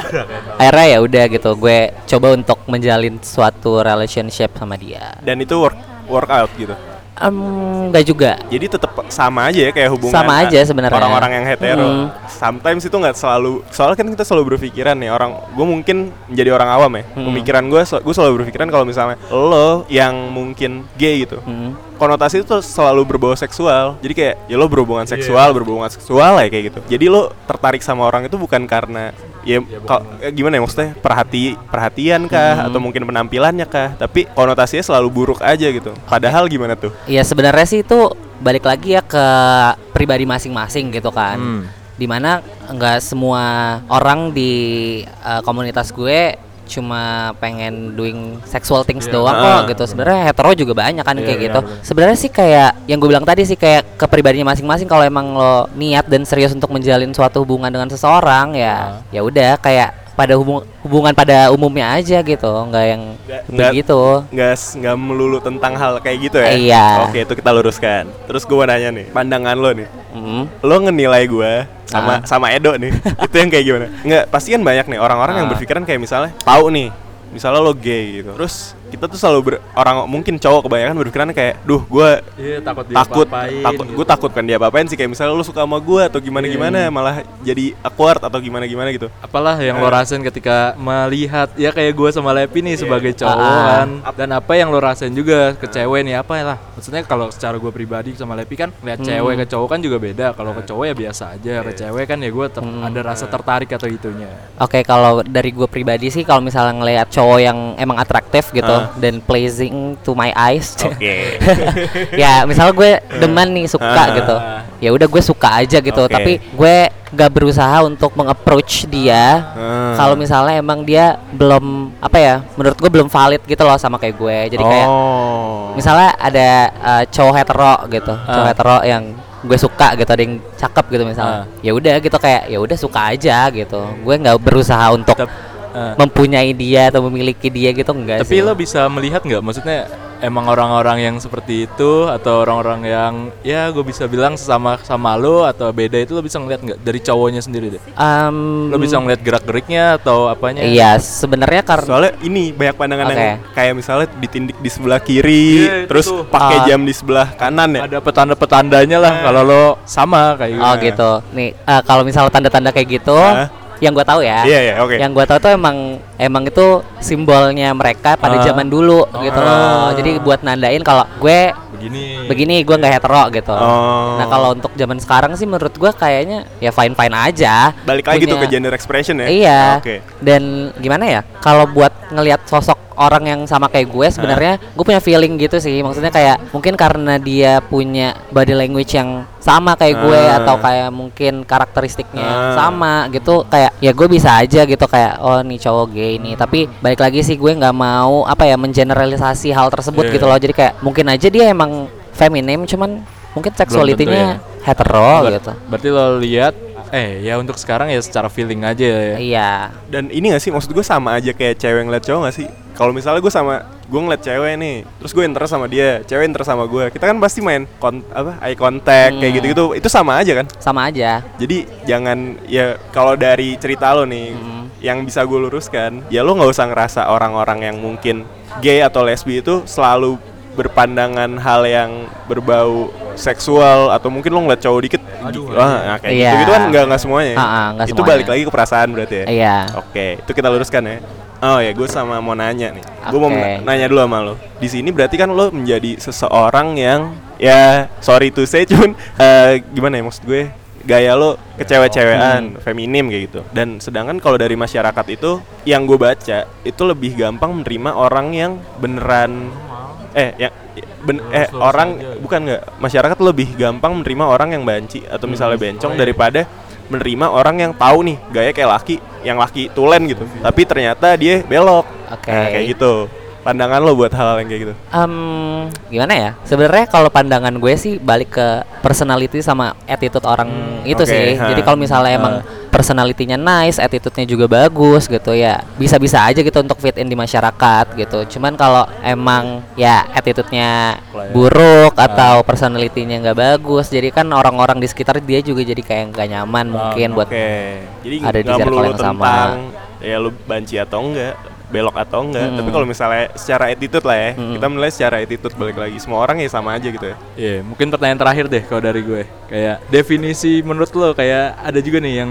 akhirnya ya udah gitu, gue coba untuk menjalin suatu relationship sama dia. dan itu work workout gitu. Enggak juga. Jadi tetap sama aja ya kayak hubungan Sama aja sebenarnya. orang-orang yang hetero. Hmm. Sometimes itu nggak selalu soalnya kan kita selalu berpikiran nih orang gue mungkin menjadi orang awam ya. Hmm. Pemikiran gue gue selalu berpikiran kalau misalnya lo yang mungkin gay gitu. Hmm. Konotasi itu selalu berbau seksual. Jadi kayak ya lo berhubungan seksual berhubungan seksual ya kayak gitu. Jadi lo tertarik sama orang itu bukan karena ya, kal- eh, gimana ya maksudnya? Perhati perhatian kah? Atau mungkin penampilannya kah? Tapi konotasinya selalu buruk aja gitu. Padahal gimana tuh? Ya sebenarnya sih itu balik lagi ya ke pribadi masing-masing gitu kan. Hmm. Di mana nggak semua orang di uh, komunitas gue cuma pengen doing sexual things doang Ah. kok gitu. Sebenarnya hetero juga banyak kan Iya, kayak iya, gitu. Sebenarnya sih kayak yang gue bilang tadi sih kayak ke pribadinya masing-masing kalau emang lo niat dan serius untuk menjalin suatu hubungan dengan seseorang ya ya udah kayak pada hubung- hubungan pada umumnya aja gitu, nggak yang Nggak- begitu. nggak s- nggak melulu tentang hal kayak gitu ya Iya. oke itu kita luruskan terus gue nanya nih pandangan lo nih Mm. lo ngenilai gue sama Ah. sama Edo nih [laughs] itu yang kayak gimana nggak pasti kan banyak nih orang-orang yang Ah. berpikiran kayak misalnya tahu nih misalnya lo gay gitu terus kita tuh selalu ber- orang mungkin cowok kebanyakan berpikiran kayak duh gue Iya, takut takut diapa-apain takut gitu. gue takut kan dia apain sih kayak misalnya lo suka sama gue atau gimana gimana malah jadi awkward atau gimana gimana gitu. Apalah yang lo rasain ketika melihat ya kayak gue sama Lepi nih sebagai cowok Ah. kan. Dan apa yang lo rasain juga ke cewek nih apa lah. Maksudnya kalau secara gue pribadi sama Lepi kan lihat cewek ke cowok kan juga beda. Kalau ke cowok ya biasa aja ke cewek kan ya gue ada rasa tertarik atau itunya. Oke, kalau dari gue pribadi sih kalau misalnya ngelihat cowok yang emang atraktif gitu Dan pleasing to my eyes. oke [laughs] ya, misalnya gue demen nih suka Ah. gitu. Ya udah gue suka aja gitu, Oke. tapi gue gak berusaha untuk mengapproach dia. Ah. Kalau misalnya emang dia belum apa ya, menurut gue belum valid gitu loh sama kayak gue. Jadi kayak oh misalnya ada uh, cowok hetero gitu, cowok Ah. hetero yang gue suka gitu, ada yang cakep gitu misalnya. Ah. Ya udah gitu kayak ya udah suka aja gitu. Gue nggak berusaha untuk Tep- Ah. mempunyai dia atau memiliki dia gitu enggak Tapi sih. lo bisa melihat nggak? Maksudnya emang orang-orang yang seperti itu atau orang-orang yang ya gue bisa bilang sesama sama lo atau beda itu lo bisa ngeliat nggak dari cowoknya sendiri deh? Em, Lo bisa ngeliat gerak-geriknya atau apanya? Iya, sebenarnya karena Soalnya ini banyak pandangan Oke. yang kayak misalnya ditindik di sebelah kiri, itu terus pakai Ah. jam di sebelah kanan ya. Ada petanda-petandanya lah kalau lo sama kayak gitu. Oh gitu. Nih eh, kalau misalnya tanda-tanda kayak gitu, Hah? Yang gue tahu ya. Iya, iya, oke. Yang gue tahu tuh emang emang itu simbolnya mereka pada Ah. zaman dulu gitu loh. Jadi buat nandain kalau gue Begini. begini gue nggak hetero gitu. Oh. Nah kalau untuk zaman sekarang sih menurut gue kayaknya ya fine fine aja. Balik lagi tuh ke gender expression ya. Iya. Oke. Dan gimana ya? Kalau buat ngelihat sosok orang yang sama kayak gue sebenarnya gue punya feeling gitu sih. Maksudnya kayak mungkin karena dia punya body language yang sama kayak gue Ah. atau kayak mungkin karakteristiknya Ah. sama gitu kayak ya gue bisa aja gitu kayak oh nih cowok gay nih tapi balik lagi sih gue nggak mau apa ya mengeneralisasi hal tersebut Iya. gitu loh jadi kayak mungkin aja dia emang feminim cuman mungkin seksualitinya ya. hetero Ber- gitu Berarti lo lihat eh ya untuk sekarang ya secara feeling aja ya. iya Dan ini gak sih maksud gue sama aja kayak cewek ngeliat cowok gak sih? Kalau misalnya gue sama gue ngeliat cewek nih, terus gue interest sama dia, cewek interest sama gue, kita kan pasti main kon apa eye contact kayak Hmm. gitu-gitu, itu sama aja kan? sama aja Jadi jangan ya kalau dari cerita lo nih, Hmm. yang bisa gue luruskan, ya lo nggak usah ngerasa orang-orang yang mungkin gay atau lesbi itu selalu berpandangan hal yang berbau seksual atau mungkin lo ngeliat cowok dikit, wah nah, kayak Iya. gitu gitu kan nggak nggak semuanya. Ah, nggak itu semuanya. balik lagi ke perasaan berarti ya. iya Oke, itu kita luruskan ya. Oh ya, gue sama mau nanya nih. Gue mau nanya dulu sama lo. Di sini berarti kan lo menjadi seseorang yang ya sorry to say [laughs] cuman eh, gimana ya maksud gue gaya lo kecewe-cewean, feminim kayak gitu. Dan sedangkan kalau dari masyarakat itu yang gue baca itu lebih gampang menerima orang yang beneran eh yang ben- eh orang bukan nggak masyarakat lebih gampang menerima orang yang banci atau misalnya bencong daripada menerima orang yang tahu nih gaya kayak laki yang laki tulen gitu. Tapi ternyata dia belok. Oke. Nah, kayak gitu pandangan lo buat hal-hal yang kayak gitu Em, gimana ya? Sebenarnya kalau pandangan gue sih balik ke personality sama attitude orang itu oke, sih. ha. Jadi kalau misalnya emang personalitinya nice, attitude-nya juga bagus gitu ya, bisa-bisa aja gitu untuk fit in di masyarakat gitu. Cuman kalau emang ya attitude-nya buruk atau personalitinya nggak bagus, jadi kan orang-orang di sekitar dia juga jadi kayak nggak nyaman mungkin buat oke jadi ada di circle yang sama. ya lo banci atau enggak belok atau enggak Mm. tapi kalau misalnya secara attitude lah ya Mm. kita menilai secara attitude balik lagi semua orang ya sama aja gitu ya Iya, mungkin pertanyaan terakhir deh kalau dari gue. Kayak definisi menurut lo kayak ada juga nih yang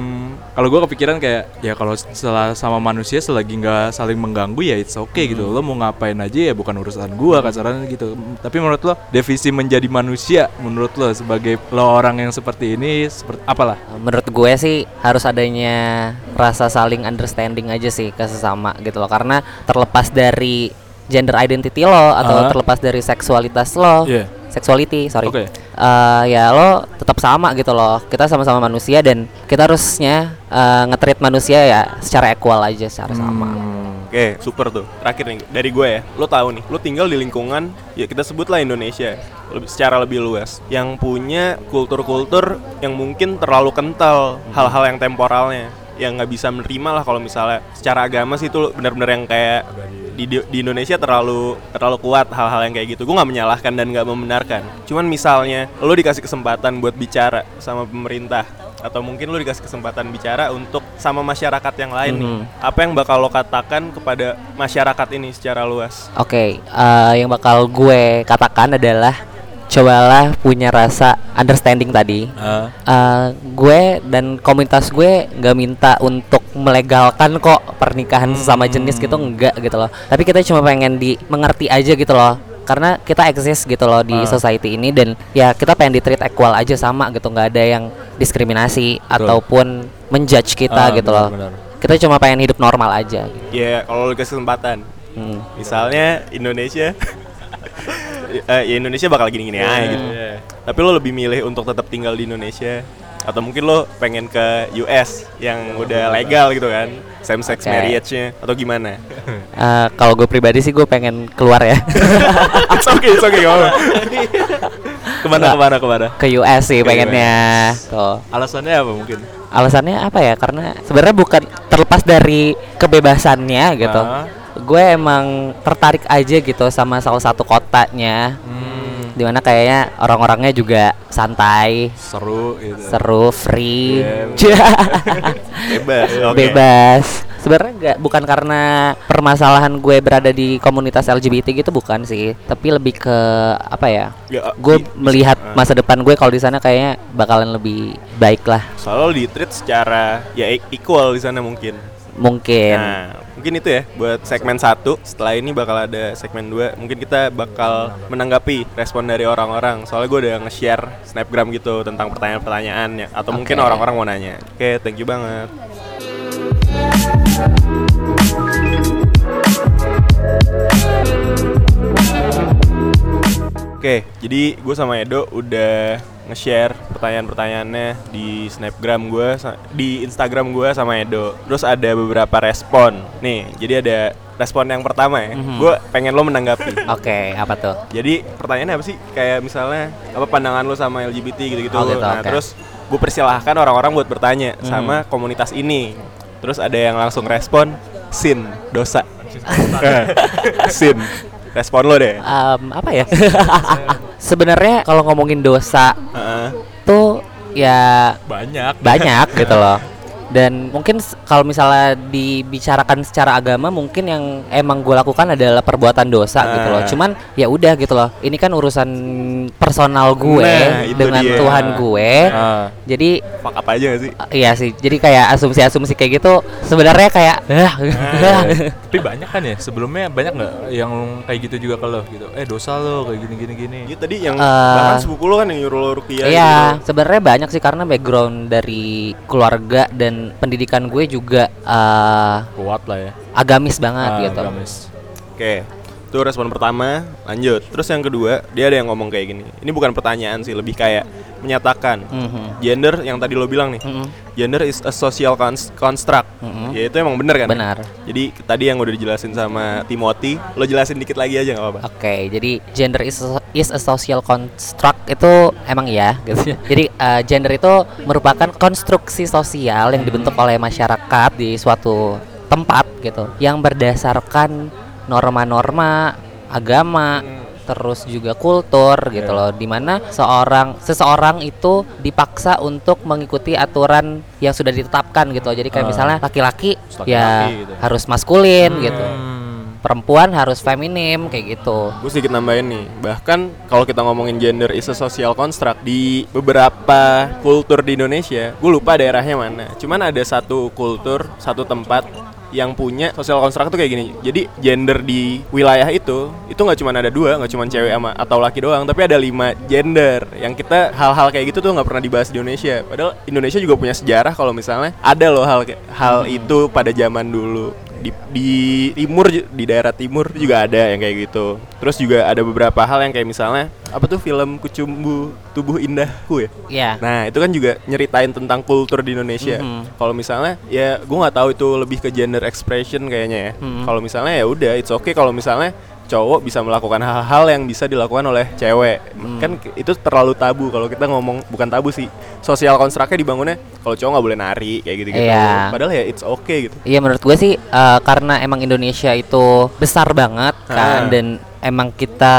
kalau gue kepikiran kayak ya kalau setelah sama manusia selagi nggak saling mengganggu ya it's okay gitu. Lo mau ngapain aja ya bukan urusan gue kasarannya gitu. Tapi menurut lo definisi menjadi manusia menurut lo sebagai lo orang yang seperti ini seperti apalah? Menurut gue sih harus adanya rasa saling understanding aja sih ke sesama gitu loh karena terlepas dari gender identity lo atau Ah. terlepas dari seksualitas lo, Iya. sexuality sorry, Oke. Eh, ya lo tetap sama gitu loh. Kita sama-sama manusia dan kita harusnya eh, nge-treat manusia ya secara equal aja secara sama. Oke, super tuh. Terakhir nih dari gue ya. Lo tahu nih, lo tinggal di lingkungan ya kita sebutlah Indonesia lebih, secara lebih luas yang punya kultur-kultur yang mungkin terlalu kental hal-hal yang temporalnya yang nggak bisa menerima lah kalau misalnya secara agama sih itu benar-benar yang kayak di, di Indonesia terlalu terlalu kuat hal-hal yang kayak gitu. Gue nggak menyalahkan dan nggak membenarkan. Cuman misalnya lo dikasih kesempatan buat bicara sama pemerintah atau mungkin lo dikasih kesempatan bicara untuk sama masyarakat yang lain nih. Mhm. Apa yang bakal lo katakan kepada masyarakat ini secara luas? Oke, eh, yang bakal gue katakan adalah cobalah punya rasa understanding tadi. Ah, Eh, gue dan komunitas gue nggak minta untuk melegalkan kok pernikahan sesama jenis gitu enggak gitu loh. Tapi kita cuma pengen di mengerti aja gitu loh. Karena kita eksis gitu loh di society ini dan ya kita pengen di treat equal aja sama gitu nggak ada yang diskriminasi ataupun menjudge kita Ah, gitu loh. benar-benar. kita cuma pengen hidup normal aja. Ya kalau lo dikasih kesempatan, Hmm. misalnya Indonesia, [laughs] eh, ya Indonesia bakal gini-gini aja gitu. Iya. Tapi lo lebih milih untuk tetap tinggal di Indonesia atau mungkin lo pengen ke US yang udah legal gitu kan, same sex Oke. marriage-nya atau gimana? [laughs] Eh, kalau gue pribadi sih gue pengen keluar ya. [laughs] It's okay, it's okay, [laughs] ke mana ke mana ke mana? Ke US sih Ke pengennya tuh. Alasannya apa mungkin? Alasannya apa ya? Karena sebenarnya bukan terlepas dari kebebasannya gitu. Ah. Gue emang tertarik aja gitu sama salah satu kotanya. Hmm. di mana kayaknya orang-orangnya juga santai seru gitu. seru free. Iya, [laughs] bebas oke. Bebas. Sebenarnya nggak bukan karena permasalahan gue berada di komunitas LGBT gitu bukan sih. Tapi lebih ke apa ya Ya, gue melihat ah. masa depan gue kalau di sana kayaknya bakalan lebih baik lah. Soalnya lo di treat secara ya equal di sana mungkin mungkin Nah, mungkin itu ya buat segmen satu. Setelah ini bakal ada segmen 2. Mungkin kita bakal menanggapi respon dari orang-orang. Soalnya gue udah nge-share snapgram gitu tentang pertanyaan-pertanyaan ya. Atau mungkin Oke. orang-orang mau nanya. Oke, thank you banget. Oke, jadi gue sama Edo udah nge-share pertanyaan-pertanyaannya di snapgram gue, di Instagram gue sama Edo. Terus ada beberapa respon. Nih, jadi ada respon yang pertama ya. Mhm. Gue pengen lo menanggapi. [laughs] oke apa tuh Jadi pertanyaannya apa sih? Kayak misalnya apa pandangan lo sama LGBT gitu-gitu. Oh, gitu, nah, oke. terus gue persilahkan orang-orang buat bertanya Mhm. sama komunitas ini. Terus ada yang langsung respon sin dosa. [laughs] [laughs] sin. Respon lo deh. Em, apa ya sebenarnya kalau ngomongin dosa Heeh. tuh ya banyak banyak gitu loh dan mungkin kalau misalnya dibicarakan secara agama mungkin yang emang gue lakukan adalah perbuatan dosa gitu loh Ah. cuman ya udah gitu loh ini kan urusan personal gue Nah, dengan dia. Tuhan gue Ah. jadi Fuck apa aja sih? uh, iya sih jadi kayak asumsi-asumsi kayak gitu sebenarnya kayak "Ah." [laughs] tapi banyak kan ya sebelumnya banyak nggak yang kayak gitu juga ke lo gitu eh dosa lo kayak gini gini gini Iya tadi yang Eh, bahkan sepupu lo kan yang nyuruh lo rukiah Iya, gitu. sebenarnya banyak sih karena background dari keluarga dan pendidikan gue juga eh, kuat lah ya agamis banget Ah, gitu. agamis. Oke. Itu respon pertama, lanjut. Terus yang kedua, dia ada yang ngomong kayak gini. Ini bukan pertanyaan sih, lebih kayak menyatakan Mhm. gender yang tadi lo bilang nih. Mhm. Gender is a social cons- construct. Mhm. Ya itu emang bener kan? Benar. Jadi tadi yang udah dijelasin sama Timothy, lo jelasin dikit lagi aja nggak apa-apa. Oke, jadi gender is a, is a social construct itu emang iya gitu. jadi eh, gender itu merupakan konstruksi sosial yang dibentuk oleh masyarakat di suatu tempat gitu yang berdasarkan norma-norma agama terus juga kultur gitu loh di mana seorang seseorang itu dipaksa untuk mengikuti aturan yang sudah ditetapkan gitu jadi kayak Ah. misalnya laki-laki ya gitu. harus maskulin gitu Hmm. perempuan harus feminim kayak gitu Gue sedikit nambahin nih, bahkan kalau kita ngomongin gender is a social construct di beberapa kultur di Indonesia, gue lupa daerahnya mana. Cuman ada satu kultur, satu tempat yang punya social construct tuh kayak gini. Jadi gender di wilayah itu itu nggak cuma ada dua, nggak cuma cewek sama atau laki doang, tapi ada lima gender. Yang kita hal-hal kayak gitu tuh nggak pernah dibahas di Indonesia. Padahal Indonesia juga punya sejarah kalau misalnya ada loh hal hal itu pada zaman dulu di, di timur di daerah timur juga ada yang kayak gitu. Terus juga ada beberapa hal yang kayak misalnya apa tuh film Kucumbu Tubuh Indahku ya? Ya nah itu kan juga nyeritain tentang kultur di Indonesia. Mhm. kalau misalnya ya gue nggak tahu itu lebih ke gender expression kayaknya ya. Mhm. kalau misalnya ya udah it's okay. Kalau misalnya cowok bisa melakukan hal-hal yang bisa dilakukan oleh cewek Hmm. kan itu terlalu tabu kalau kita ngomong bukan tabu sih sosial konstruknya dibangunnya kalau cowok nggak boleh nari kayak gitu gitu Iya. padahal ya it's okay gitu Iya menurut gue sih eh, karena emang Indonesia itu besar banget kan dan emang kita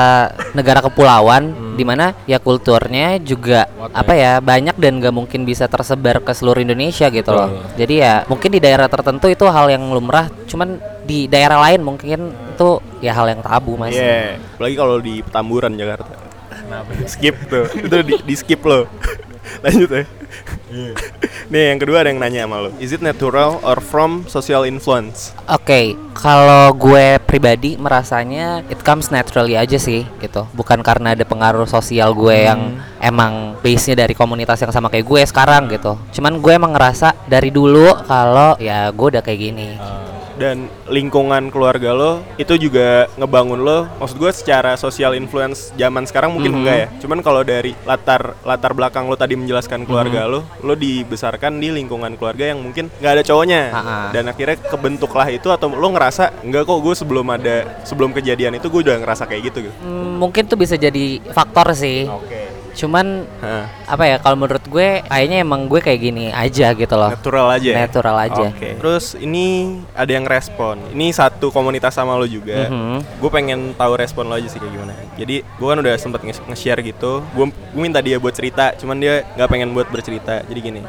negara kepulauan di mana ya kulturnya juga Kuat apa ya banyak dan gak mungkin bisa tersebar ke seluruh Indonesia gitu loh. Betul. Jadi ya mungkin di daerah tertentu itu hal yang lumrah, cuman di daerah lain mungkin itu ya hal yang tabu mas. Iya, apalagi kalau di Petamburan Jakarta. skip tuh, itu di, di skip lo. [laughs] Lanjut ya. Nih yang kedua ada yang nanya sama lo. Is it natural or from social influence? Oke, kalau gue pribadi merasanya it comes naturally aja sih gitu. Bukan karena ada pengaruh sosial gue yang emang base-nya dari komunitas yang sama kayak gue sekarang gitu. Cuman gue emang ngerasa dari dulu kalau ya gue udah kayak gini. Dan lingkungan keluarga lo itu juga ngebangun lo. Maksud gue secara social influence zaman sekarang mungkin Mhm. enggak ya. Cuman kalau dari latar latar belakang lo tadi menjelaskan keluarga lo, lo dibesarkan di lingkungan keluarga yang mungkin nggak ada cowoknya. Ha-ha. Dan akhirnya kebentuklah itu atau lo ngerasa enggak kok gue sebelum ada sebelum kejadian itu gue udah ngerasa kayak gitu gitu. Hmm, mungkin tuh bisa jadi faktor sih. Oke. Cuman Hah. apa ya kalau menurut gue kayaknya emang gue kayak gini aja gitu loh. Natural aja. ya? Natural aja. Oke. Terus ini ada yang respon. Ini satu komunitas sama lo juga. Mhm. Gue pengen tahu respon lo aja sih kayak gimana. Jadi gue kan udah sempet nge- nge-share gitu. Gue gue minta dia buat cerita, cuman dia nggak pengen buat bercerita. Jadi gini,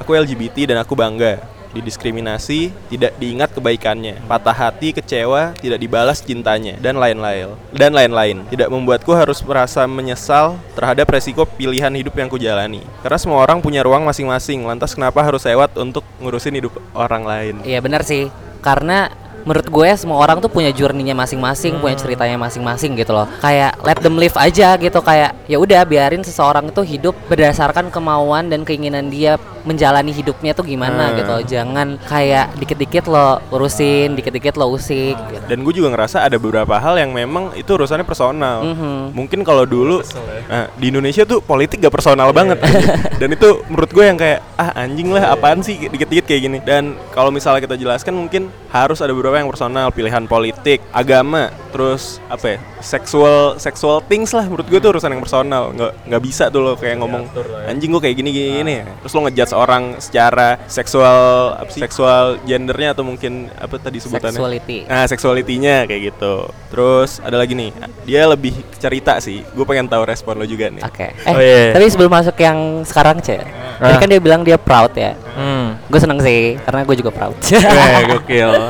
aku LGBT dan aku bangga didiskriminasi, tidak diingat kebaikannya, patah hati, kecewa, tidak dibalas cintanya, dan lain-lain. Dan lain-lain. Tidak membuatku harus merasa menyesal terhadap resiko pilihan hidup yang kujalani. Karena semua orang punya ruang masing-masing, lantas kenapa harus lewat untuk ngurusin hidup orang lain? Iya benar sih. Karena menurut gue semua orang tuh punya journey-nya masing-masing, punya ceritanya masing-masing gitu loh. Kayak let them live aja gitu kayak ya udah biarin seseorang itu hidup berdasarkan kemauan dan keinginan dia menjalani hidupnya tuh gimana Hmm. gitu. Jangan kayak dikit-dikit lo urusin, dikit-dikit lo usik gitu. Dan gue juga ngerasa ada beberapa hal yang memang itu urusannya personal. Mhm. Mungkin kalau dulu nah, di Indonesia tuh politik gak personal banget. [laughs] Dan itu menurut gue yang kayak ah anjing lah apaan sih dikit-dikit kayak gini. Dan kalau misalnya kita jelaskan mungkin harus ada beberapa yang personal, pilihan politik, agama, terus apa ya? Seksual sexual things lah menurut gue tuh urusan yang personal. Nggak nggak bisa tuh lo kayak ngomong anjing gue kayak gini gini gini. Terus lo ngejudge orang secara seksual apa sih? Seksual gendernya atau mungkin apa tadi sebutannya? Sexuality. Nah, seksualitinya kayak gitu. Terus ada lagi nih, dia lebih cerita sih. Gue pengen tahu respon lo juga nih. Oke. Eh, Oh, iya. tapi sebelum masuk yang sekarang, Cek. Tadi Ah. kan dia bilang dia proud ya. Hmm. Gue seneng sih, karena gue juga proud. [laughs] Eh, gokil. [laughs]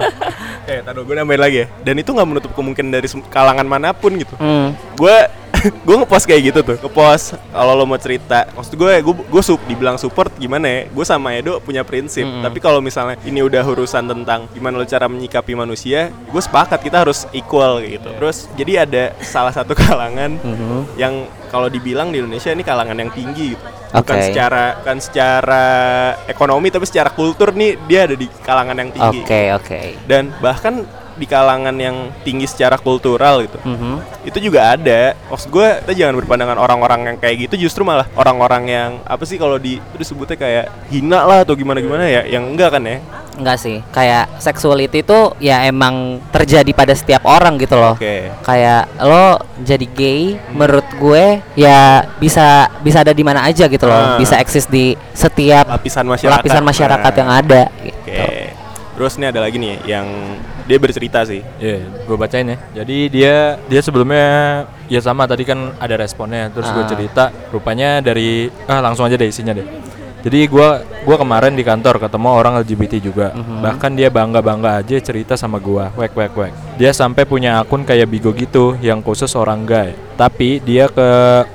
Eh, taruh gue nambahin lagi ya. Dan itu nggak menutup kemungkinan dari kalangan mana pun gitu. hmm. Gue [laughs] gue ngepost kayak gitu tuh. Ngepost kalau lo mau cerita. Maksud gue gue gue sup dibilang support gimana ya? Gue sama Edo punya prinsip. Mm-mm. Tapi kalau misalnya ini udah urusan tentang gimana lo cara menyikapi manusia, gue sepakat kita harus equal gitu. Terus jadi ada salah satu [laughs] kalangan Mhm. yang kalau dibilang di Indonesia ini kalangan yang tinggi gitu. Bukan Oke. secara bukan secara ekonomi tapi secara kultur nih dia ada di kalangan yang tinggi. Oke, oke. Dan bahkan di kalangan yang tinggi secara kultural gitu. Mhm. Itu juga ada. Maksud gue kita jangan berpandangan orang-orang yang kayak gitu justru malah orang-orang yang apa sih kalau di itu disebutnya kayak hina lah atau gimana-gimana ya yang enggak kan ya. Enggak sih, kayak sexuality itu ya emang terjadi pada setiap orang gitu loh. Oke. Kayak lo jadi gay, menurut gue ya bisa bisa ada di mana aja gitu loh. Ah. Bisa eksis di setiap Lapisan masyarakat. lapisan masyarakat Nah. yang ada gitu. Oke. Terus ini ada lagi nih yang dia bercerita sih. Iya, gue bacain ya. Jadi dia dia sebelumnya ya sama tadi kan ada responnya. Terus gue Ah. cerita, rupanya dari ah langsung aja deh isinya deh. Jadi gua gua kemarin di kantor ketemu orang LGBT juga. Bahkan dia bangga-bangga aja cerita sama gua. Wek wek wek. Dia sampai punya akun kayak Bigo gitu yang khusus orang gay. Tapi dia ke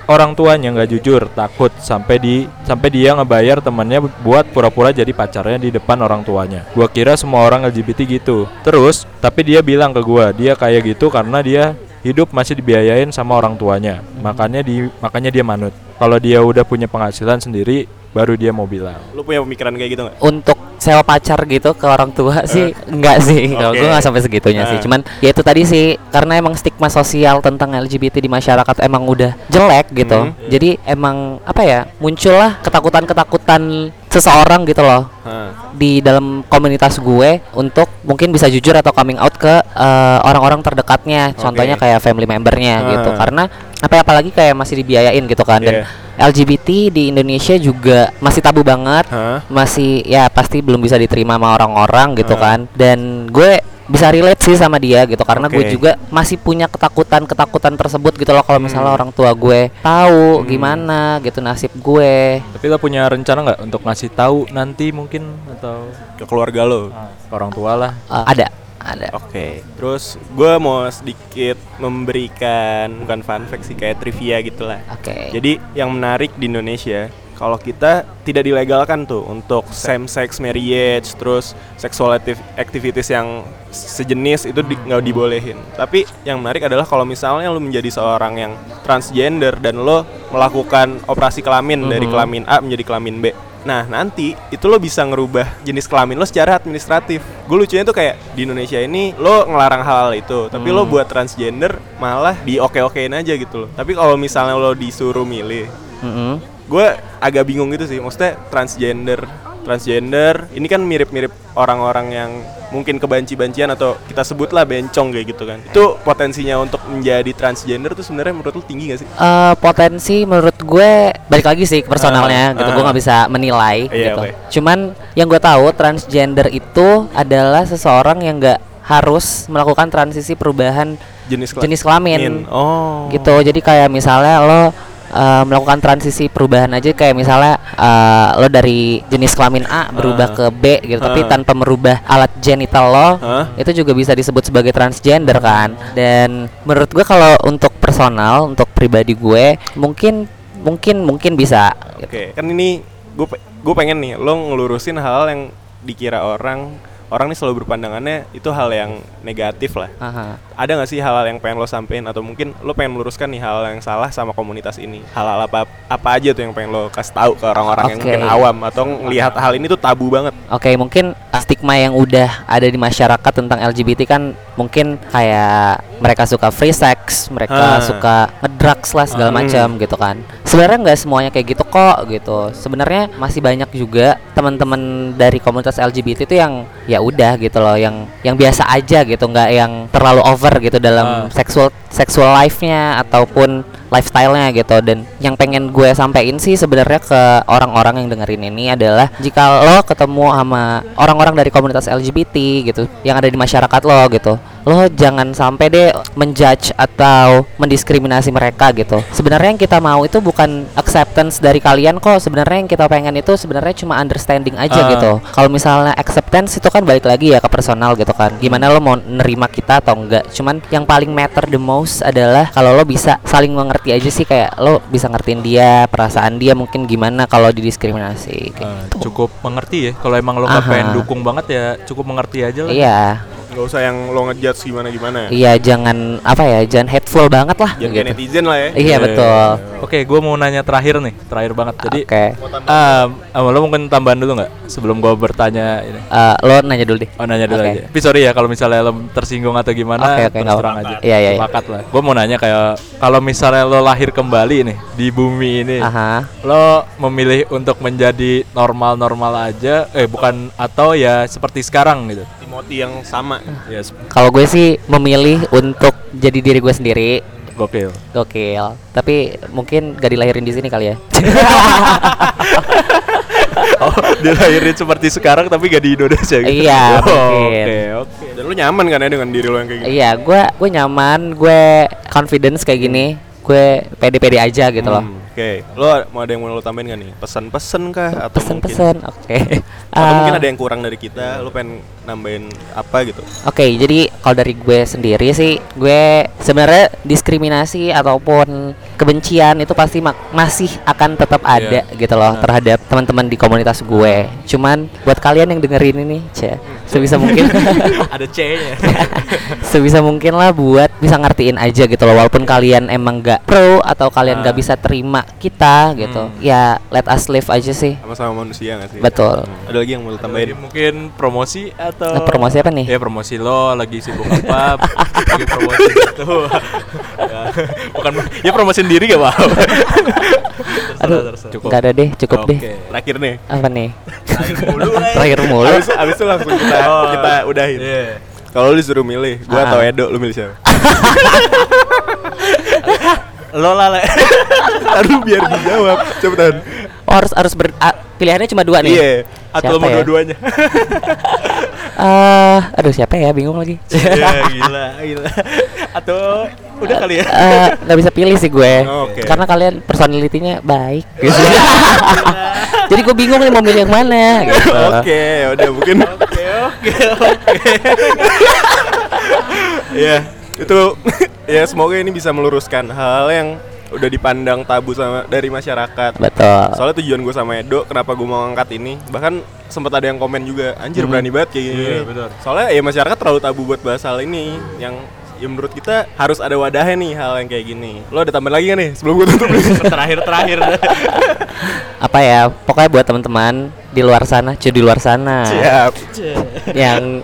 orang tuanya nggak jujur, takut sampai di sampai dia ngebayar temannya buat pura-pura jadi pacarnya di depan orang tuanya. Gua kira semua orang LGBT gitu. Terus, tapi dia bilang ke gua, dia kayak gitu karena dia hidup masih dibiayain sama orang tuanya. Makanya di makanya dia manut. Kalau dia udah punya penghasilan sendiri, baru dia mau bilang. Lu punya pemikiran kayak gitu nggak? Untuk sewa pacar gitu ke orang tua sih enggak sih kalau Oke. gue nggak sampai segitunya sih Ah. cuman ya itu tadi sih karena emang stigma sosial tentang LGBT di masyarakat emang udah jelek gitu Hmm. jadi emang apa ya muncullah ketakutan-ketakutan seseorang gitu loh Hah. di dalam komunitas gue untuk mungkin bisa jujur atau coming out ke eh, orang-orang terdekatnya contohnya Oke. kayak family membernya gitu Ah. karena apa ya apalagi kayak masih dibiayain gitu kan dan Iya. LGBT di Indonesia juga masih tabu banget Hah? masih ya pasti belum bisa diterima sama orang-orang gitu Ah. kan dan gue bisa relate sih sama dia gitu karena gue Oke. juga masih punya ketakutan-ketakutan tersebut gitu loh kalau misalnya Hmm. orang tua gue tahu Hmm. gimana gitu nasib gue Tapi lo punya rencana nggak untuk ngasih tahu nanti mungkin atau Ke keluarga lo. ke orang tua lah? Eh, ada ada Oke, terus gue mau sedikit memberikan bukan fun fact sih kayak trivia gitulah. oke Jadi yang menarik di Indonesia kalau kita tidak dilegalkan tuh untuk same sex marriage terus sexual activ- activities yang sejenis itu di- nggak dibolehin. Tapi yang menarik adalah kalau misalnya lu menjadi seorang yang transgender dan lo melakukan operasi kelamin dari Mhm. kelamin A menjadi kelamin B. Nah nanti itu lo bisa ngerubah jenis kelamin lo secara administratif. Gue lucunya tuh kayak di Indonesia ini lo ngelarang hal itu, tapi lo Hmm. buat transgender malah di oke-okein aja gitu loh. Tapi kalau misalnya lo disuruh milih, Mm-mm. gue agak bingung gitu sih. Maksudnya transgender, transgender ini kan mirip-mirip orang-orang yang mungkin kebanci-bancian atau kita sebutlah bencong kayak gitu kan. Itu potensinya untuk menjadi transgender tuh sebenarnya menurut lu tinggi gak sih? Eh, potensi menurut gue balik lagi sih ke personalnya Ah, gitu ah. gue nggak bisa menilai Iya, gitu oke. cuman yang gue tahu transgender itu adalah seseorang yang nggak harus melakukan transisi perubahan Jenis kela- jenis kelamin Oh. gitu jadi kayak misalnya lo eh, melakukan transisi perubahan aja kayak misalnya eh, lo dari jenis kelamin A berubah Ah. ke B gitu tapi Ah. tanpa merubah alat genital lo Hah? itu juga bisa disebut sebagai transgender kan dan menurut gue kalau untuk personal untuk pribadi gue mungkin mungkin mungkin bisa Oke, kan ini gue gue pengen nih lo ngelurusin hal yang dikira orang orang nih selalu berpandangannya itu hal yang negatif lah. Aha. Ada nggak sih hal-hal yang pengen lo sampein atau mungkin lo pengen meluruskan nih hal yang salah sama komunitas ini? Hal-hal apa apa aja tuh yang pengen lo kasih tahu ke orang-orang yang Oke. mungkin awam atau ngelihat hal ini tuh tabu banget. Oke, mungkin stigma yang udah ada di masyarakat tentang LGBT kan mungkin kayak mereka suka free sex, mereka Ah. suka ngedrugs lah segala Hmm. macam gitu kan. Sebenarnya nggak semuanya kayak gitu kok gitu. Sebenarnya masih banyak juga teman-teman dari komunitas LGBT itu yang ya udah gitu loh, yang yang biasa aja gitu, nggak yang terlalu over gitu dalam Ah. seksual seksual life-nya ataupun lifestyle-nya gitu. Dan yang pengen gue sampein sih sebenarnya ke orang-orang yang dengerin ini adalah jika lo ketemu sama orang-orang dari komunitas LGBT gitu yang ada di masyarakat lo gitu lo jangan sampai deh menjudge atau mendiskriminasi mereka gitu. Sebenarnya yang kita mau itu bukan acceptance dari kalian kok. Sebenarnya yang kita pengen itu sebenarnya cuma understanding aja Ah. gitu. Kalau misalnya acceptance itu kan balik lagi ya ke personal gitu kan. Gimana lo mau nerima kita atau enggak. Cuman yang paling matter the most adalah kalau lo bisa saling mengerti aja sih kayak lo bisa ngertiin dia perasaan dia mungkin gimana kalau didiskriminasi gitu. Eh, cukup mengerti ya. Kalau emang lo nggak pengen dukung banget ya cukup mengerti aja lah. Iya Gak usah yang lo ngejudge gimana-gimana. iya jangan apa ya jangan hateful banget lah Jangan gitu. netizen lah ya. iya Eh, betul oke gue mau nanya terakhir nih terakhir banget jadi oke um, um, lo mungkin tambahan dulu nggak sebelum gue bertanya ini Eh, lo nanya dulu deh Oh nanya dulu Oke. aja. Tapi sorry ya kalau misalnya lo tersinggung atau gimana, Oke, oke, terus nggak terang aja. Iya, iya, iya. Sepakat lah. Gue mau nanya kayak kalau misalnya lo lahir kembali nih di bumi ini, aha lo memilih untuk menjadi normal-normal aja, eh bukan atau ya seperti sekarang gitu. Timothy yang sama. Yes, kalau gue sih memilih untuk jadi diri gue sendiri gokil. Gokil. Tapi mungkin gak dilahirin di sini kali ya. [laughs] oh, dilahirin seperti sekarang tapi gak di Indonesia gitu. Iya, Oh. Oke, oke. Dan lo nyaman kan ya dengan diri lo yang kayak gitu? iya, gue gue nyaman, gue confidence kayak gini, gue pede-pede aja gitu loh. Hmm, Oke, lo mau ada yang mau lo tambahin gak nih? Pesan-pesan kah atau Pesen-pesen, oke. atau Eh, mungkin ada yang kurang dari kita, lo pengen nambahin apa gitu? Oke, jadi kalau dari gue sendiri sih, gue sebenarnya diskriminasi ataupun kebencian itu pasti mak- masih akan tetap ada gitu loh Nah. terhadap teman-teman di komunitas gue. Cuman buat kalian yang dengerin ini, cah, sebisa mungkin [laughs] Ada [laughs] C-nya. sebisa mungkin lah buat bisa ngertiin aja gitu loh walaupun kalian emang gak pro atau kalian Ah. gak bisa terima kita gitu Hmm. ya let us live aja sih Sama-sama manusia gak sih? Betul. Hmm. Ada lagi yang mau tambahin? mungkin promosi atau Nah, promosi apa nih Ya promosi lo lagi sibuk apa? [laughs] lagi promosi gitu. [laughs] ya, bukan ya promosi sendiri gak apa? [laughs] aduh Cukup. nggak ada deh cukup deh Oke. Terakhir nih. apa nih Terakhir mulu. terakhir mulu Abis, abis itu langsung kita Oh. kita udahin. Iya. Kalau lu disuruh milih, gua Ah. atau Edo, lu milih siapa? Lo lah Le. Aduh biar dijawab, cepetan. oh, harus harus ber ah, pilihannya cuma dua nih Iya. Atau Siapa mau ya? dua-duanya? [laughs] Eh, aduh siapa ya bingung lagi ya [laughs] gila, gila. Atau udah kali ya? Eh, nggak bisa pilih sih gue Oke. karena kalian personalitinya baik gitu. [laughs] jadi gue bingung nih mau milih yang mana gitu. Oke, ya udah mungkin. Oke, oke, oke. Iya, itu ya semoga ini bisa meluruskan hal yang udah dipandang tabu sama dari masyarakat. betul Soalnya tujuan gue sama Edo, kenapa gue mau ngangkat ini? Bahkan sempat ada yang komen juga, anjir Hmm. berani banget kayak gini. Iya, betul. Soalnya ya masyarakat terlalu tabu buat bahas hal ini, yang ya menurut kita harus ada wadahnya nih hal yang kayak gini. Lo ada tambahan lagi gak nih sebelum gue tutup? [laughs] terakhir terakhir. [laughs] apa ya pokoknya buat teman-teman di luar sana cuy di luar sana Siap. yang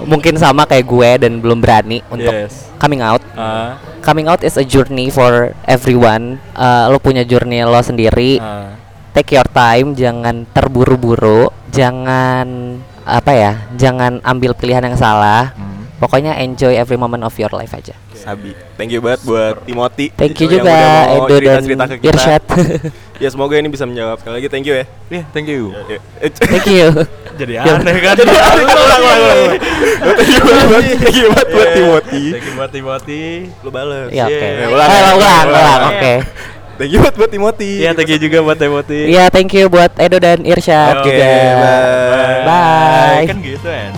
mungkin sama kayak gue dan belum berani untuk Yes. coming out Ah, coming out is a journey for everyone Eh, lo punya journey lo sendiri ah. take your time jangan terburu-buru jangan apa ya jangan ambil pilihan yang salah Hmm. pokoknya enjoy every moment of your life aja Sabi. Thank you banget buat Timothy. thank you yang juga Edo dan. Irsyad [laughs] Ya semoga ini bisa menjawab. Sekali lagi thank you ya. Iya, thank you. Ya, eh, thank you [laughs] Jadi Ya. aneh kan? Jadi ulang, ulang, ulang, ulang. Thank you banget, thank you buat Timothy. Thank you buat Timothy. Lu bales. ya oke Yeah. Eh, ulang, ya. ulang Ulang. oke Thank you banget buat Timothy. Iya, thank you juga buat Timothy. Iya, thank you buat Edo dan Irsyad Oke, juga. bye. Bye. Kan gitu enak.